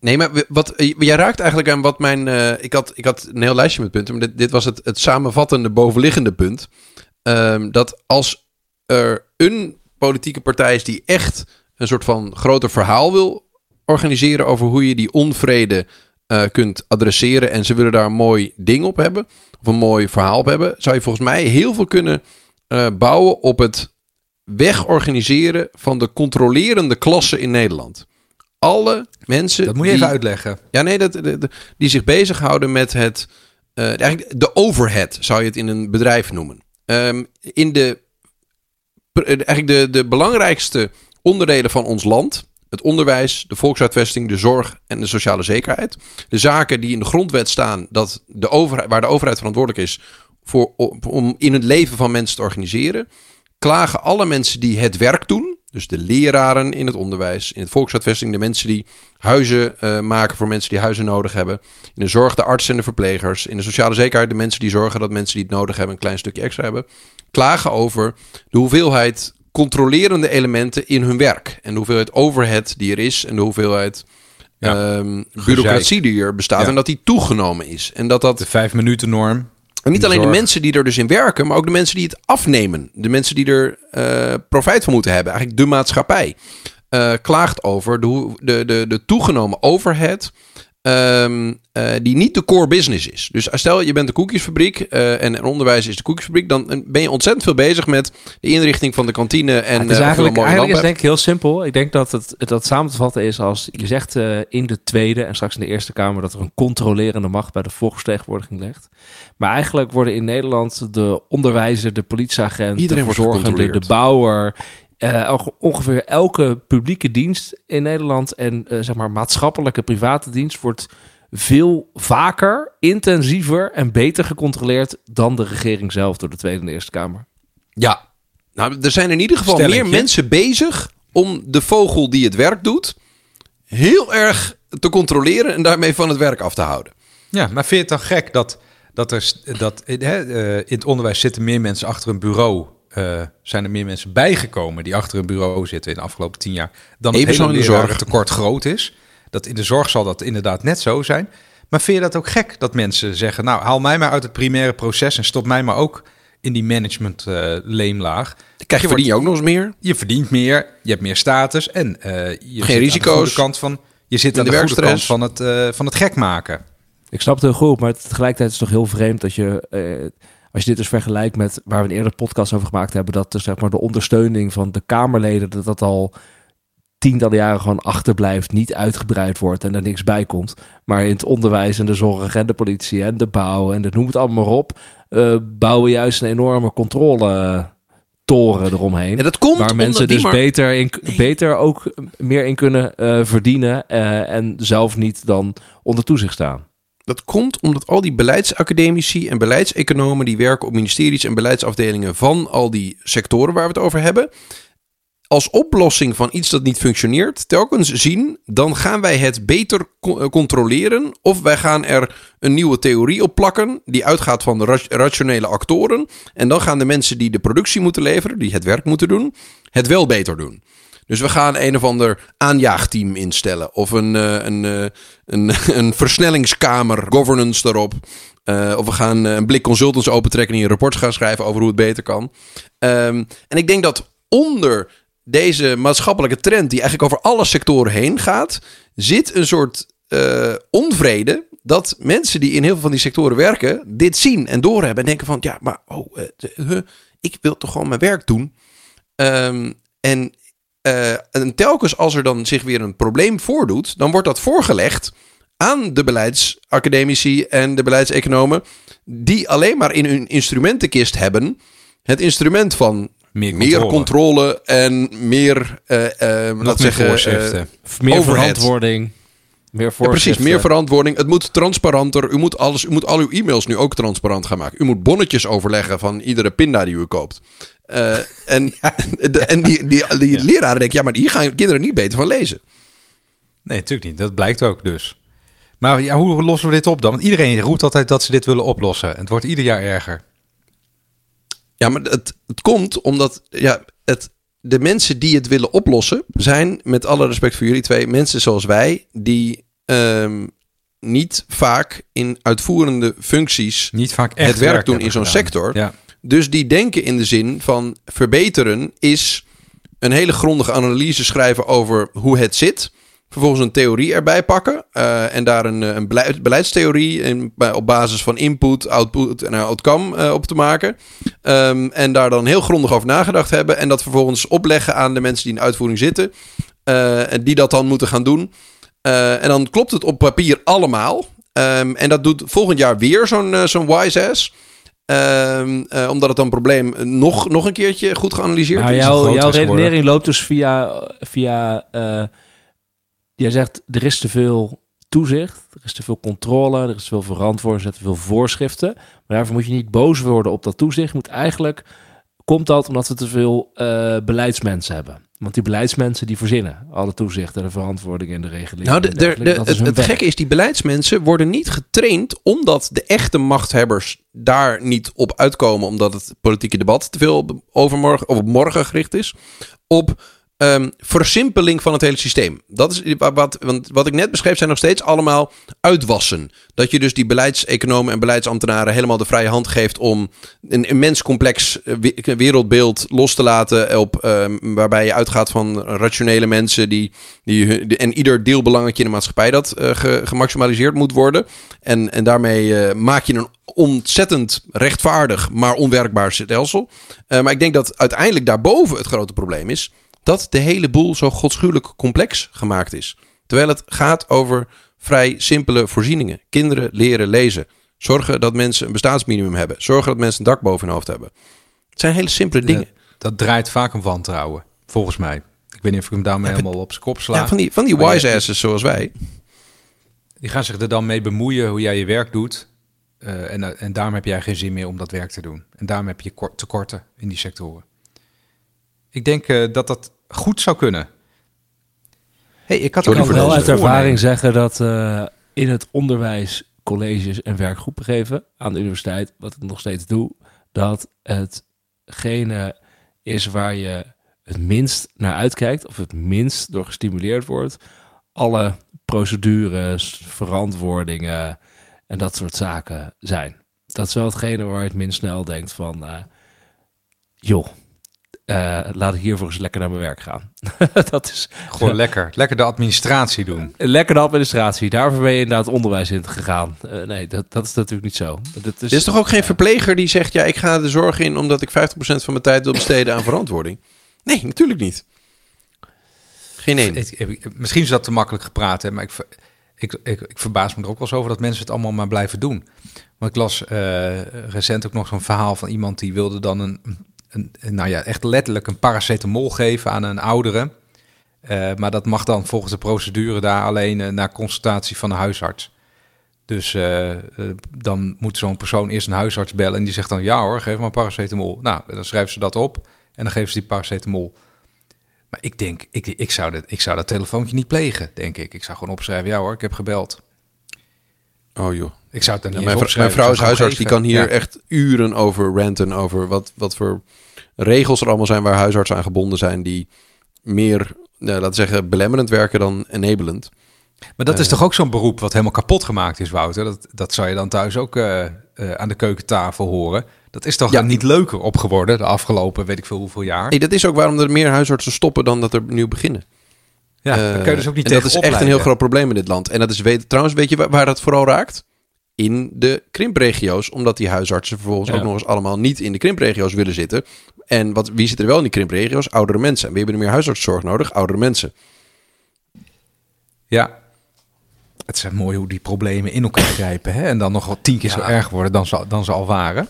C: Nee, maar wat, jij raakt eigenlijk aan wat mijn... Uh, ik, had, ik had een heel lijstje met punten, maar dit, dit was het, het samenvattende bovenliggende punt. Um, dat als er een politieke partij is die echt een soort van groter verhaal wil organiseren over hoe je die onvrede uh, kunt adresseren en ze willen daar een mooi ding op hebben, of een mooi verhaal op hebben, zou je volgens mij heel veel kunnen uh, bouwen op het wegorganiseren van de controlerende klasse in Nederland. Alle mensen.
A: Dat moet je
C: die,
A: even uitleggen.
C: Ja, nee, dat, de, de, die zich bezighouden met het. Uh, eigenlijk de overhead zou je het in een bedrijf noemen. Um, in de. Eigenlijk de, de belangrijkste onderdelen van ons land. Het onderwijs, de volkshuisvesting, de zorg en de sociale zekerheid. De zaken die in de grondwet staan, dat de overheid, waar de overheid verantwoordelijk is voor, om in het leven van mensen te organiseren. Klagen alle mensen die het werk doen, dus de leraren in het onderwijs, in het volkshuisvesting, de mensen die huizen uh, maken voor mensen die huizen nodig hebben. In de zorg de artsen en de verplegers. In de sociale zekerheid de mensen die zorgen dat mensen die het nodig hebben een klein stukje extra hebben. Klagen over de hoeveelheid controlerende elementen in hun werk. En de hoeveelheid overhead die er is en de hoeveelheid ja, um, bureaucratie die er bestaat. Ja. En dat die toegenomen is. En dat dat...
A: De vijf minuten norm.
C: En niet alleen de mensen die er dus in werken, maar ook de mensen die het afnemen. De mensen die er uh, profijt van moeten hebben. Eigenlijk de maatschappij. Uh, klaagt over de, de, de, de toegenomen overhead. Um, uh, die niet de core business is. Dus stel je bent de koekjesfabriek uh, en, en onderwijs is de koekjesfabriek, dan ben je ontzettend veel bezig met de inrichting van de kantine en
B: ja, het is
C: uh,
B: eigenlijk, eigenlijk is denk ik heel simpel. Ik denk dat het dat samen te vatten is als je zegt in de Tweede en straks in de Eerste Kamer dat er een controlerende macht bij de volksvertegenwoordiging ligt. Maar eigenlijk worden in Nederland de onderwijzer, de politieagent,
C: Iedereen
B: de verzorgende, de bouwer, uh, ongeveer elke publieke dienst in Nederland en uh, zeg maar maatschappelijke private dienst wordt veel vaker, intensiever en beter gecontroleerd dan de regering zelf door de Tweede en de Eerste Kamer.
C: Ja. Nou, er zijn in ieder geval
A: Stellingje.
C: meer mensen bezig om de vogel die het werk doet heel erg te controleren en daarmee van het werk af te houden.
A: Ja, maar vind je het dan gek dat, dat er dat, hè, eh, in het onderwijs zitten meer mensen achter een bureau? Eh, zijn er meer mensen bijgekomen die achter een bureau zitten in de afgelopen tien jaar dan het
C: Even zo
A: hele
C: in de zorg.
A: tekort groot is? Dat in de zorg zal dat inderdaad net zo zijn. Maar vind je dat ook gek dat mensen zeggen: Nou, haal mij maar uit het primaire proces en stop mij maar ook in die management eh, leemlaag.
C: Krijg je, verdien je ook nog eens meer.
A: Je verdient meer, je hebt meer status en eh, je zit aan
C: risico's.
A: de goede kant van je zit aan de goede kant van het, van het gek maken.
B: Ik snap het heel goed, maar tegelijkertijd is het toch heel vreemd dat je, eh, als je dit dus vergelijkt met waar we een eerder podcast over gemaakt hebben, dat dus, zeg maar, de ondersteuning van de Kamerleden, dat dat al tientallen jaren gewoon achterblijft, niet uitgebreid wordt en er niks bij komt. Maar in het onderwijs en de zorg en de politie en de bouw en de, noem het allemaal maar op, eh, bouwen juist een enorme controle toren eromheen.
C: En dat komt
B: waar mensen dus
C: maar-
B: beter, in, beter ook meer in kunnen eh, verdienen eh, en zelf niet dan onder toezicht staan.
C: Dat komt omdat al die beleidsacademici en beleidseconomen die werken op ministeries en beleidsafdelingen van al die sectoren waar we het over hebben, als oplossing van iets dat niet functioneert, telkens zien, dan gaan wij het beter eh, controleren of wij gaan er een nieuwe theorie op plakken die uitgaat van de ra- rationele actoren en dan gaan de mensen die de productie moeten leveren, die het werk moeten doen, het wel beter doen. Dus we gaan een of ander aanjaagteam instellen. Of een, eh, een, eh, een, een versnellingskamer, governance erop. Eh, of we gaan een blik consultants opentrekken die een rapport gaan schrijven over hoe het beter kan. Ehm, en ik denk dat onder deze maatschappelijke trend, die eigenlijk over alle sectoren heen gaat, zit een soort onvrede. Dat mensen die in heel veel van die sectoren werken, dit zien en doorhebben. En denken van, ja, maar oh, ik wil toch gewoon mijn werk doen. Ehm, en eh, en telkens als er dan zich weer een probleem voordoet, dan wordt dat voorgelegd aan de beleidsacademici en de beleidseconomen, die alleen maar in hun instrumentenkist hebben het instrument van
A: Meer
C: meer
A: controle.
C: controle en meer, laat
A: meer
C: zeggen,
B: verantwoording. Meer
C: ja, precies, meer verantwoording. Het moet transparanter. U moet, alles, u moet al uw e-mails nu ook transparant gaan maken. U moet bonnetjes overleggen van iedere pinda die u koopt. Eh, en de- en die, die, die leraren denken, ja, maar hier gaan kinderen niet beter van lezen.
A: Nee, natuurlijk niet. Dat blijkt ook dus. Maar ja, hoe lossen we dit op dan? Want iedereen roept altijd dat ze dit willen oplossen. En het wordt ieder jaar erger.
C: Ja, maar het, het komt omdat ja, het, de mensen die het willen oplossen zijn, met alle respect voor jullie twee, mensen zoals wij, die ehm, niet vaak in uitvoerende functies
A: Niet vaak echt
C: het werk doen
A: hebben
C: in zo'n sector.
A: Ja.
C: Dus die denken in de zin van verbeteren is een hele grondige analyse schrijven over hoe het zit. Vervolgens een theorie erbij pakken. eh, en daar een, eh, een beleid- beleidstheorie op basis van input, output en outcome eh, op te maken. Ehm, en daar dan heel grondig over nagedacht hebben. En dat vervolgens opleggen aan de mensen die in uitvoering zitten. en die dat dan moeten gaan doen. En dan klopt het op papier allemaal. Ehm, en dat doet volgend jaar weer zo'n zo'n wise ass. Ehm, eh, omdat het dan probleem nog, nog een keertje goed geanalyseerd
B: Maar
C: is.
B: jouw,
A: geworden.
B: redenering loopt dus via... via eh, jij zegt, er is te veel toezicht, er is te veel controle, er is te veel verantwoording, er zijn te veel voorschriften. Maar daarvoor moet je niet boos worden op dat toezicht. Je moet eigenlijk... Komt dat omdat we te veel eh, beleidsmensen hebben? Want die beleidsmensen die verzinnen alle toezichten, de verantwoording en de regelingen.
C: Nou, de,
B: en
C: het, het gekke is, die beleidsmensen worden niet getraind omdat de echte machthebbers daar niet op uitkomen, omdat het politieke debat te veel overmorgen of op morgen gericht is, op ehm, versimpeling van het hele systeem. Dat is wa- wat, want wat ik net beschreef zijn nog steeds allemaal uitwassen. Dat je dus die beleidseconomen en beleidsambtenaren helemaal de vrije hand geeft om een immens complex eh, we- wereldbeeld los te laten op ehm, waarbij je uitgaat van rationele mensen die die, en ieder deelbelangetje in de maatschappij dat eh, ge- gemaximaliseerd moet worden. En, en daarmee eh, maak je een ontzettend rechtvaardig, maar onwerkbaar stelsel. Maar ik denk dat uiteindelijk daarboven het grote probleem is dat de hele boel zo godschuwelijk complex gemaakt is. Terwijl het gaat over vrij simpele voorzieningen. Kinderen leren lezen. Zorgen dat mensen een bestaansminimum hebben. Zorgen dat mensen een dak boven hun hoofd hebben. Het zijn hele simpele dingen.
A: Dat draait vaak om wantrouwen, volgens mij. Ik weet niet of ik hem daarmee helemaal op zijn kop sla.
C: Ja, van die, van die wise asses zoals wij.
A: Die gaan zich er dan mee bemoeien hoe jij je werk doet. Eh, en, en daarom heb jij geen zin meer om dat werk te doen. En daarom heb je kort- tekorten in die sectoren. Ik denk eh, dat dat goed zou kunnen. hey, ik had
C: voor
B: wel uit ervaring zeggen dat eh, in het onderwijs colleges en werkgroepen geven aan de universiteit, wat ik nog steeds doe, dat hetgene is waar je het minst naar uitkijkt of het minst door gestimuleerd wordt. Alle procedures, verantwoordingen en dat soort zaken zijn. Dat is wel hetgene waar je het minst snel denkt van, eh, joh, eh, laat ik hiervoor eens lekker naar mijn werk gaan. dat is
A: Gewoon lekker. Lekker de administratie doen.
B: Lekker de administratie. Daarvoor ben je inderdaad onderwijs in gegaan. Eh, nee, dat, dat is natuurlijk niet zo. Dat is,
C: Er is toch ook geen verpleger die zegt... ja, ik ga de zorg in omdat ik 50% van mijn tijd wil besteden aan verantwoording? Nee, natuurlijk niet. Geen één.
A: Misschien is dat te makkelijk gepraat, hè, maar ik, ik, ik verbaas me er ook wel eens over dat mensen het allemaal maar blijven doen. Want ik las eh, recent ook nog zo'n verhaal van iemand die wilde dan een, een, nou ja, echt letterlijk een paracetamol geven aan een oudere. Eh, maar dat mag dan volgens de procedure daar alleen eh, na consultatie van een huisarts. Dus eh, dan moet zo'n persoon eerst een huisarts bellen en die zegt dan ja hoor, geef maar paracetamol. Nou, dan schrijven ze dat op en dan geven ze die paracetamol. Maar ik denk, ik, ik, zou dat, ik zou dat telefoontje niet plegen, denk ik. Ik zou gewoon opschrijven, ja hoor, ik heb gebeld.
C: Oh joh.
A: Ik zou het dan
C: Ja,
A: niet
C: mijn, vrouw is huisarts, die kan hier echt uren over ranten. Over wat, wat voor regels er allemaal zijn waar huisartsen aan gebonden zijn. Die meer, nou, laten we zeggen, belemmerend werken dan enablend.
A: Maar dat is
C: Eh.
A: toch ook zo'n beroep wat helemaal kapot gemaakt is, Wouter? Dat, dat zou je dan thuis ook eh, eh, aan de keukentafel horen. Dat is toch
C: Ja.
A: niet leuker op geworden de afgelopen weet ik veel hoeveel jaar.
C: Hey, dat is ook waarom er meer huisartsen stoppen dan dat er nieuw beginnen.
A: Ja,
C: Eh,
A: kun je dus ook niet
C: en dat is echt een heel groot probleem in dit land. En dat is, weet, trouwens, weet je waar, waar dat vooral raakt? In de krimpregio's. Omdat die huisartsen vervolgens
B: Ja.
C: ook nog eens allemaal niet in de krimpregio's willen zitten. En wat, wie zit er wel in die krimpregio's? Oudere mensen. En we hebben er meer huisartszorg nodig? Oudere mensen.
A: Ja. Het is mooi hoe die problemen in elkaar grijpen. Hè? En dan nog wel tien keer zo erg worden dan ze, dan ze al waren.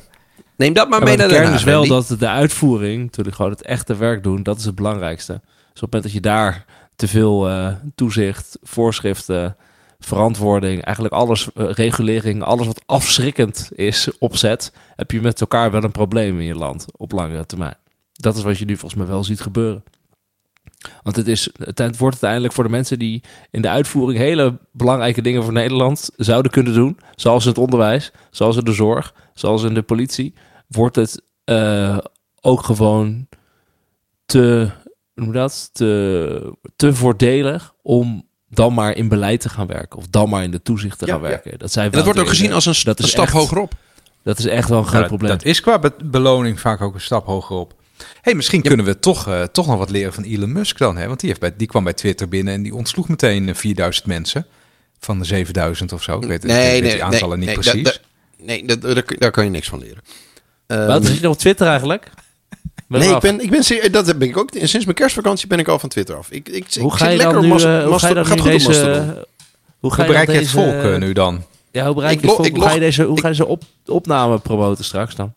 C: Neem dat maar mee
B: de
C: naar
B: kern
C: Den
B: is wel dat de uitvoering, natuurlijk gewoon het echte werk doen, dat is het belangrijkste. Dus op het moment dat je daar te veel eh, toezicht, voorschriften, verantwoording, eigenlijk alles, eh, regulering, alles wat afschrikkend is, opzet, heb je met elkaar wel een probleem in je land op langere termijn. Dat is wat je nu volgens mij wel ziet gebeuren. Want het, is, het wordt uiteindelijk voor de mensen die in de uitvoering hele belangrijke dingen voor Nederland zouden kunnen doen, zoals het onderwijs, zoals in de zorg, zoals in de politie, wordt het eh, ook gewoon te, noem dat, te, te voordelig om dan maar in beleid te gaan werken of dan maar in de toezicht te
C: Ja,
B: gaan
C: ja.
B: werken. Dat, zijn
C: En dat wordt ook gezien als een,
B: dat
C: een
B: is
C: stap
B: echt-
C: hogerop.
B: Dat is echt wel een groot probleem.
A: Dat is qua be- beloning vaak ook een stap hoger op. hey, misschien kunnen we toch, eh, toch nog wat leren van Elon Musk dan. Hè? Want die, heeft bij, die kwam bij Twitter binnen en die ontsloeg meteen eh, 4000 mensen. Van de 7000 of zo. Ik weet, ik weet die aantallen niet
C: nee,
A: precies.
C: da- da- nee, dat- daar, daar kan je niks van leren. Ehm,
B: Wat is je nog op Twitter eigenlijk? Ben
C: nee, ik ben, ik ben dat ben ik ook. Sinds mijn kerstvakantie ben ik al van Twitter af. Ik, ik,
B: hoe
C: ik
B: ga
C: zit
B: je
C: lekker
B: dan nu,
C: Mas-
B: eh, hoe ga je dan
C: Gaat
B: nu
C: goed
B: deze... Hoe ga je
A: bereik je het volk eh, nu dan?
B: Ja, hoe bereik
C: Ik
B: je het volk?
C: ik
B: Hoe ga je
C: log-
B: deze, hoe
C: ik-
B: ga je deze op, opname promoten straks dan?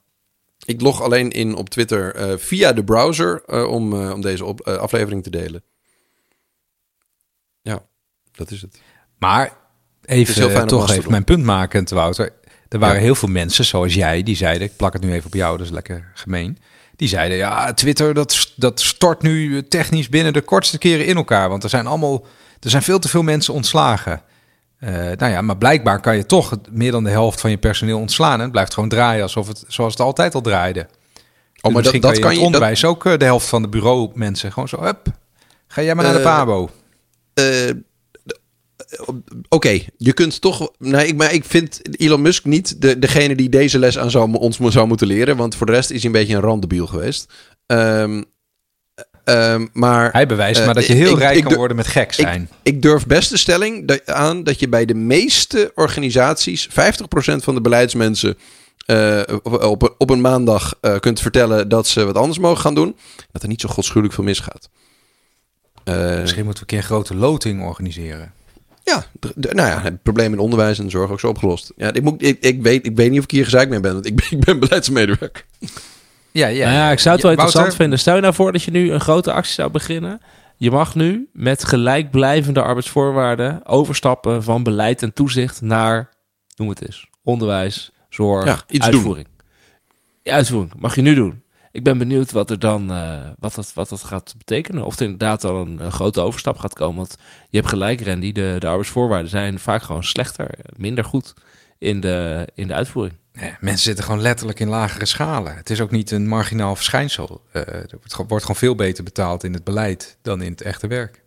C: Ik log alleen in op Twitter eh, via de browser eh, om, eh, om deze op, aflevering te delen. Ja, dat is het.
A: Maar even toch even mijn punt makend, Wouter. Er waren
C: Ja.
A: heel veel mensen, zoals jij, die zeiden... Ik plak het nu even op jou, dat is lekker gemeen. Die zeiden, ja, Twitter dat, dat stort nu technisch binnen de kortste keren in elkaar. Want er zijn allemaal... Er zijn veel te veel mensen ontslagen. Eh, nou ja, maar blijkbaar kan je toch meer dan de helft van je personeel ontslaan. En het blijft gewoon draaien alsof het, zoals het altijd al draaide.
C: Oh,
A: Dus
C: maar
A: misschien
C: dat, dat
A: kan je in
C: kan
A: het
C: je. Dat,
A: onderwijs ook eh, de helft van de bureaumensen gewoon zo... Hup, ga jij maar naar de
C: Eh,
A: pabo.
C: eh, Oké, je kunt toch. Nee, ik, maar ik vind Elon Musk niet de, degene die deze les aan zou, ons zou moeten leren. Want voor de rest is hij een beetje een randdebiel geweest. Ehm, ehm, maar
A: Hij bewijst
C: eh,
A: maar dat je
C: ik-
A: heel
C: ik-
A: rijk
C: ik
A: kan worden met gek zijn.
C: ik durf best de stelling dat- aan dat je bij de meeste organisaties 50% van de beleidsmensen eh, op, op een maandag eh, kunt vertellen dat ze wat anders mogen gaan doen. Dat er niet zo godschuwelijk veel misgaat.
A: Misschien moeten we een keer een grote loting organiseren.
C: Ja, nou ja, het probleem in onderwijs en de zorg ook zo opgelost. Ja, ik, moet, ik, ik, weet, ik weet niet of ik hier gezeik mee ben, want ik ben, ik ben beleidsmedewerker.
A: Ja, ja.
B: Nou ja, ik zou het wel
A: Ja,
B: interessant
A: Wouter,
B: vinden. Stel je nou voor dat je nu een grote actie zou beginnen. Je mag nu met gelijkblijvende arbeidsvoorwaarden overstappen van beleid en toezicht naar, noem het eens, onderwijs, zorg,
C: Ja, iets
B: uitvoering. Ja, uitvoering. Mag je nu doen. Ik ben benieuwd wat er dan eh, wat dat, wat dat gaat betekenen. Of er inderdaad dan een, grote overstap gaat komen. Want je hebt gelijk, Randy. De, de arbeidsvoorwaarden zijn vaak gewoon slechter, minder goed in de, in de uitvoering.
A: Ja, mensen zitten gewoon letterlijk in lagere schalen. Het is ook niet een marginaal verschijnsel. Wordt, wordt gewoon veel beter betaald in het beleid dan in het echte werk.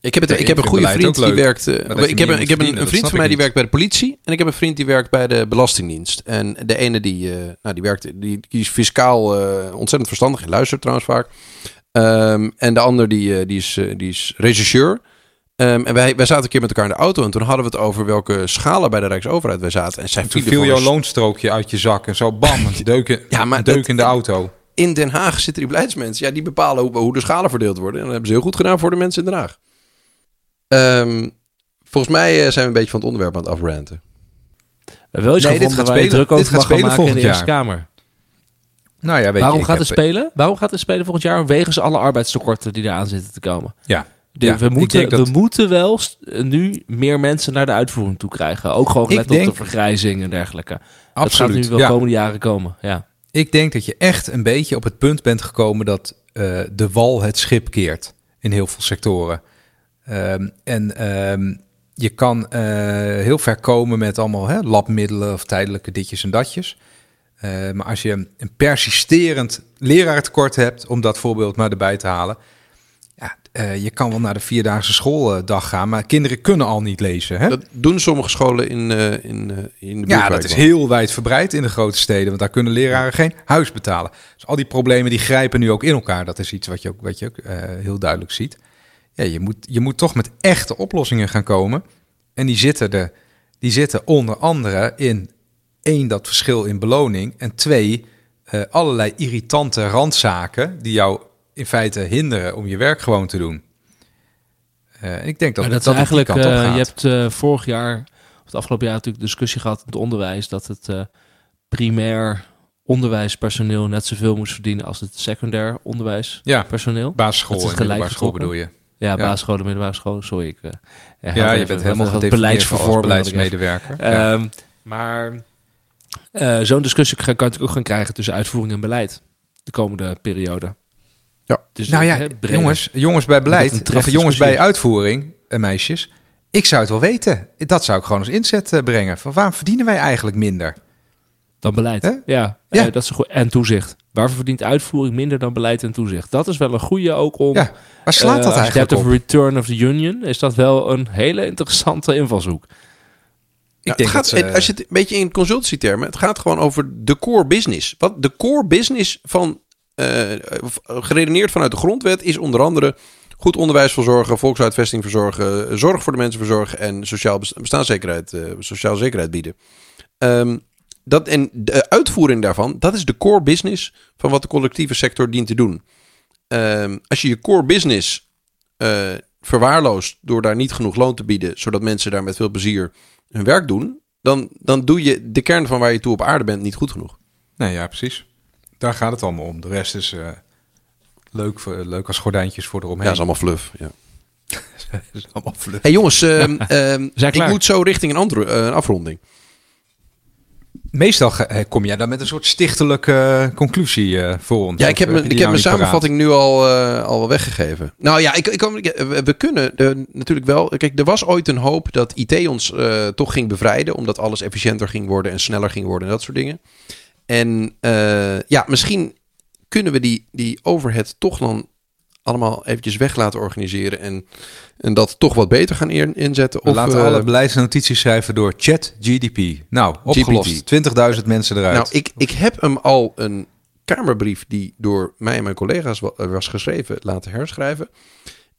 C: Ik heb, het,
A: Ja,
C: ik heb een goede vriend die werkt. eh, ik heb, ik heb een, vriend van mij die werkt bij de politie. En ik heb een vriend die werkt bij de Belastingdienst. En de ene die, eh, nou, die, werkt, die, die is fiscaal eh, ontzettend verstandig. En luistert trouwens vaak. Ehm, en de ander die, die, is, die is rechercheur. Ehm, en wij, wij zaten een keer met elkaar in de auto. En toen hadden we het over welke schalen bij de Rijksoverheid wij zaten. En zij
A: Toen viel jouw loonstrookje uit je zak en zo bam, een deuk, in-
C: Ja, maar
A: deuk in de auto.
C: in Den Haag zitten die beleidsmensen. Ja, die bepalen hoe, hoe de schalen verdeeld worden. En dat hebben ze heel goed gedaan voor de mensen in Den Haag. Ehm, volgens mij eh, zijn we een beetje van het onderwerp aan het afranten.
B: Wel iets
A: Nee, dit gaat
B: waar je
A: spelen.
B: druk over
A: Dit gaat
B: mag gaan
A: spelen
B: maken in de Eerste Kamer.
A: Nou ja, weet
B: Waarom
A: je,
B: gaat het spelen? Waarom gaat het spelen volgend jaar? Wegens alle arbeidstekorten die eraan zitten te komen.
A: Ja,
B: De-
A: Ja,
B: we,
A: ik
B: moeten,
A: dat-
B: we moeten wel nu meer mensen naar de uitvoering toe krijgen. Ook gewoon let op de vergrijzing en dergelijke. Dat gaat
A: absoluut.
B: nu wel de
A: Ja.
B: komende jaren komen. Ja.
A: Ik denk dat je echt een beetje op het punt bent gekomen dat eh, de wal het schip keert in heel veel sectoren. Ehm, en ehm, je kan eh, heel ver komen met allemaal hè, labmiddelen of tijdelijke ditjes en datjes. Eh, maar als je een persisterend leraartekort hebt, om dat voorbeeld maar erbij te halen. Ja, eh, je kan wel naar de vierdaagse schooldag gaan, maar kinderen kunnen al niet lezen. Hè?
C: Dat doen sommige scholen in, eh, in, in de
A: Ja, dat is heel wijdverbreid in de grote steden, want daar kunnen leraren geen huis betalen. Dus al die problemen die grijpen nu ook in elkaar. Dat is iets wat je ook, wat je ook heel duidelijk ziet. Ja, je, moet, je moet toch met echte oplossingen gaan komen. En die zitten, er, die zitten onder andere in één, dat verschil in beloning. En twee, eh, allerlei irritante randzaken die jou in feite hinderen om je werk gewoon te doen. Eh, ik denk dat
B: maar dat,
A: dat
B: eigenlijk, eh, je hebt vorig jaar, of het afgelopen jaar natuurlijk discussie gehad in het onderwijs, dat het primair onderwijspersoneel net zoveel moest verdienen als het secundair
A: Ja,
B: onderwijspersoneel.
A: basisschool
B: Dat is
A: en
B: gelijk
A: bedoel je.
B: Ja,
A: Ja.
B: basisscholen, middelbare scholen, sorry. Ik, eh,
A: Ja,
B: had
A: je bent helemaal
B: wat ik even.
A: beleidsmedewerker. Ja.
B: Maar eh, zo'n discussie kan natuurlijk ook gaan krijgen tussen uitvoering en beleid de komende periode.
C: Ja.
B: Dus
A: nou ja, jongens, jongens bij beleid, of
B: terechte
A: jongens bij uitvoering, en meisjes. Ik zou het wel weten. Dat zou ik gewoon als inzet eh, brengen. Van waarom verdienen wij eigenlijk minder?
B: Dan beleid. Ja,
A: Ja.
B: eh, dat is goed. En toezicht. Waarvoor verdient uitvoering minder dan beleid en toezicht? Dat is wel een goede ook om.
A: Ja, waar slaat
B: eh,
A: dat
B: het
A: eigenlijk
B: hebt
A: op?
B: return of the union, is dat wel een hele interessante invalshoek.
A: Ik
C: het
A: denk
C: gaat,
A: dat ze-
C: Als je het een beetje in consultancytermen, het gaat gewoon over de core business. Wat de core business van, eh, geredeneerd vanuit de grondwet, is onder andere goed onderwijs verzorgen, volkshuisvesting verzorgen, zorg voor de mensen verzorgen en sociaal besta- bestaanszekerheid, eh, sociale zekerheid bieden. Ehm, dat, en de uitvoering daarvan, dat is de core business van wat de collectieve sector dient te doen. Ehm, als je je core business eh, verwaarloost door daar niet genoeg loon te bieden, zodat mensen daar met veel plezier hun werk doen, dan, dan doe je de kern van waar je toe op aarde bent niet goed genoeg.
A: Nee, ja, precies. Daar gaat het allemaal om. De rest is eh, leuk, voor, leuk als gordijntjes voor eromheen.
C: Ja, dat is allemaal fluff. Ja.
A: Is allemaal fluff.
C: Hey jongens, ehm, ehm, ik moet zo richting een, antro- eh, een afronding.
A: Meestal eh, kom jij dan met een soort stichtelijke eh, conclusie eh, voor ons.
C: Ja, ik heb, ik heb mijn samenvatting nu al, eh, al wel weggegeven. Nou ja, ik, ik, we, kunnen natuurlijk wel. Kijk, er was ooit een hoop dat IT ons toch ging bevrijden. Omdat alles efficiënter ging worden en sneller ging worden en dat soort dingen. En ja, misschien kunnen we die, die overhead toch dan allemaal eventjes weg laten organiseren. En, en dat toch wat beter gaan in- inzetten.
A: We
C: Of,
A: laten
C: eh,
A: alle beleidsnotities schrijven door chat GDP. Nou, opgelost. 20.000 mensen eruit.
C: Nou, ik, ik heb hem al een Kamerbrief die door mij en mijn collega's wa- was geschreven laten herschrijven.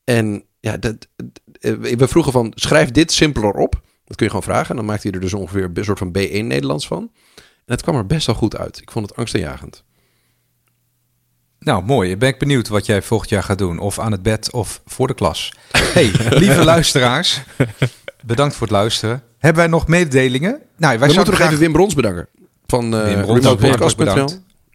C: En ja, dat, eh, we vroegen van schrijf dit simpeler op. Dat kun je gewoon vragen. En dan maakt hij er dus ongeveer een soort van B1 Nederlands van. En het kwam er best wel goed uit. Ik vond het angstaanjagend.
A: Nou, mooi. Ben ik benieuwd wat jij volgend jaar gaat doen. Of aan het bed of voor de klas. Hey, lieve luisteraars. Bedankt voor het luisteren. Hebben wij nog mededelingen? Nou, wij
C: We moeten
A: zouden
C: nog even Wim Brons bedanken. Van uh,
A: Wim Brons.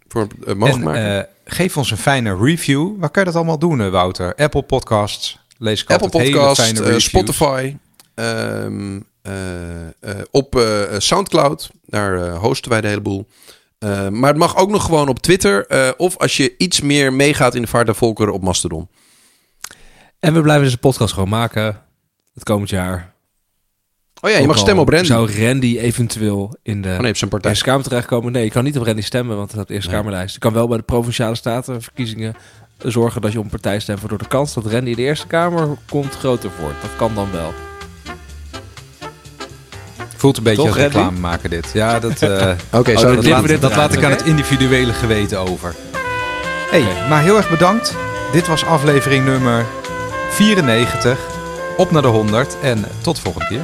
C: Voor het uh, mogelijk
A: En,
C: maken.
A: eh, geef ons een fijne review. Waar kan je dat allemaal doen, eh, Wouter? Apple Podcasts. Lees ik
C: Apple
A: altijd hele
C: Podcast,
A: fijne
C: eh,
A: reviews.
C: Spotify. ehm, eh, eh, op eh, Soundcloud. Daar eh, hosten wij de hele boel. Eh, maar het mag ook nog gewoon op Twitter. eh, of als je iets meer meegaat in de vaart der volkeren op Mastodon.
B: En we blijven deze podcast gewoon maken het komend jaar.
C: Oh ja, je
B: Ook
C: mag stemmen op Randy.
B: Zou Randy eventueel in de
C: Oh nee, zijn partij.
B: Eerste Kamer terechtkomen? Nee, je kan niet op Randy stemmen, want staat op de Eerste
C: Nee.
B: Kamerlijst. Je kan wel bij de Provinciale Statenverkiezingen zorgen dat je op een partij stemt... waardoor de kans dat Randy in de Eerste Kamer komt groter wordt. Dat kan dan wel.
A: Voelt een beetje
B: Toch,
A: als reclame maken dit. Ja, dat, eh,
C: Oké,
B: Oh,
C: zo
B: dat
A: laat,
B: dit
A: dat laat ik aan het individuele geweten over. hey, maar heel erg bedankt. Dit was aflevering nummer 94. Op naar de 100 en tot de volgende keer.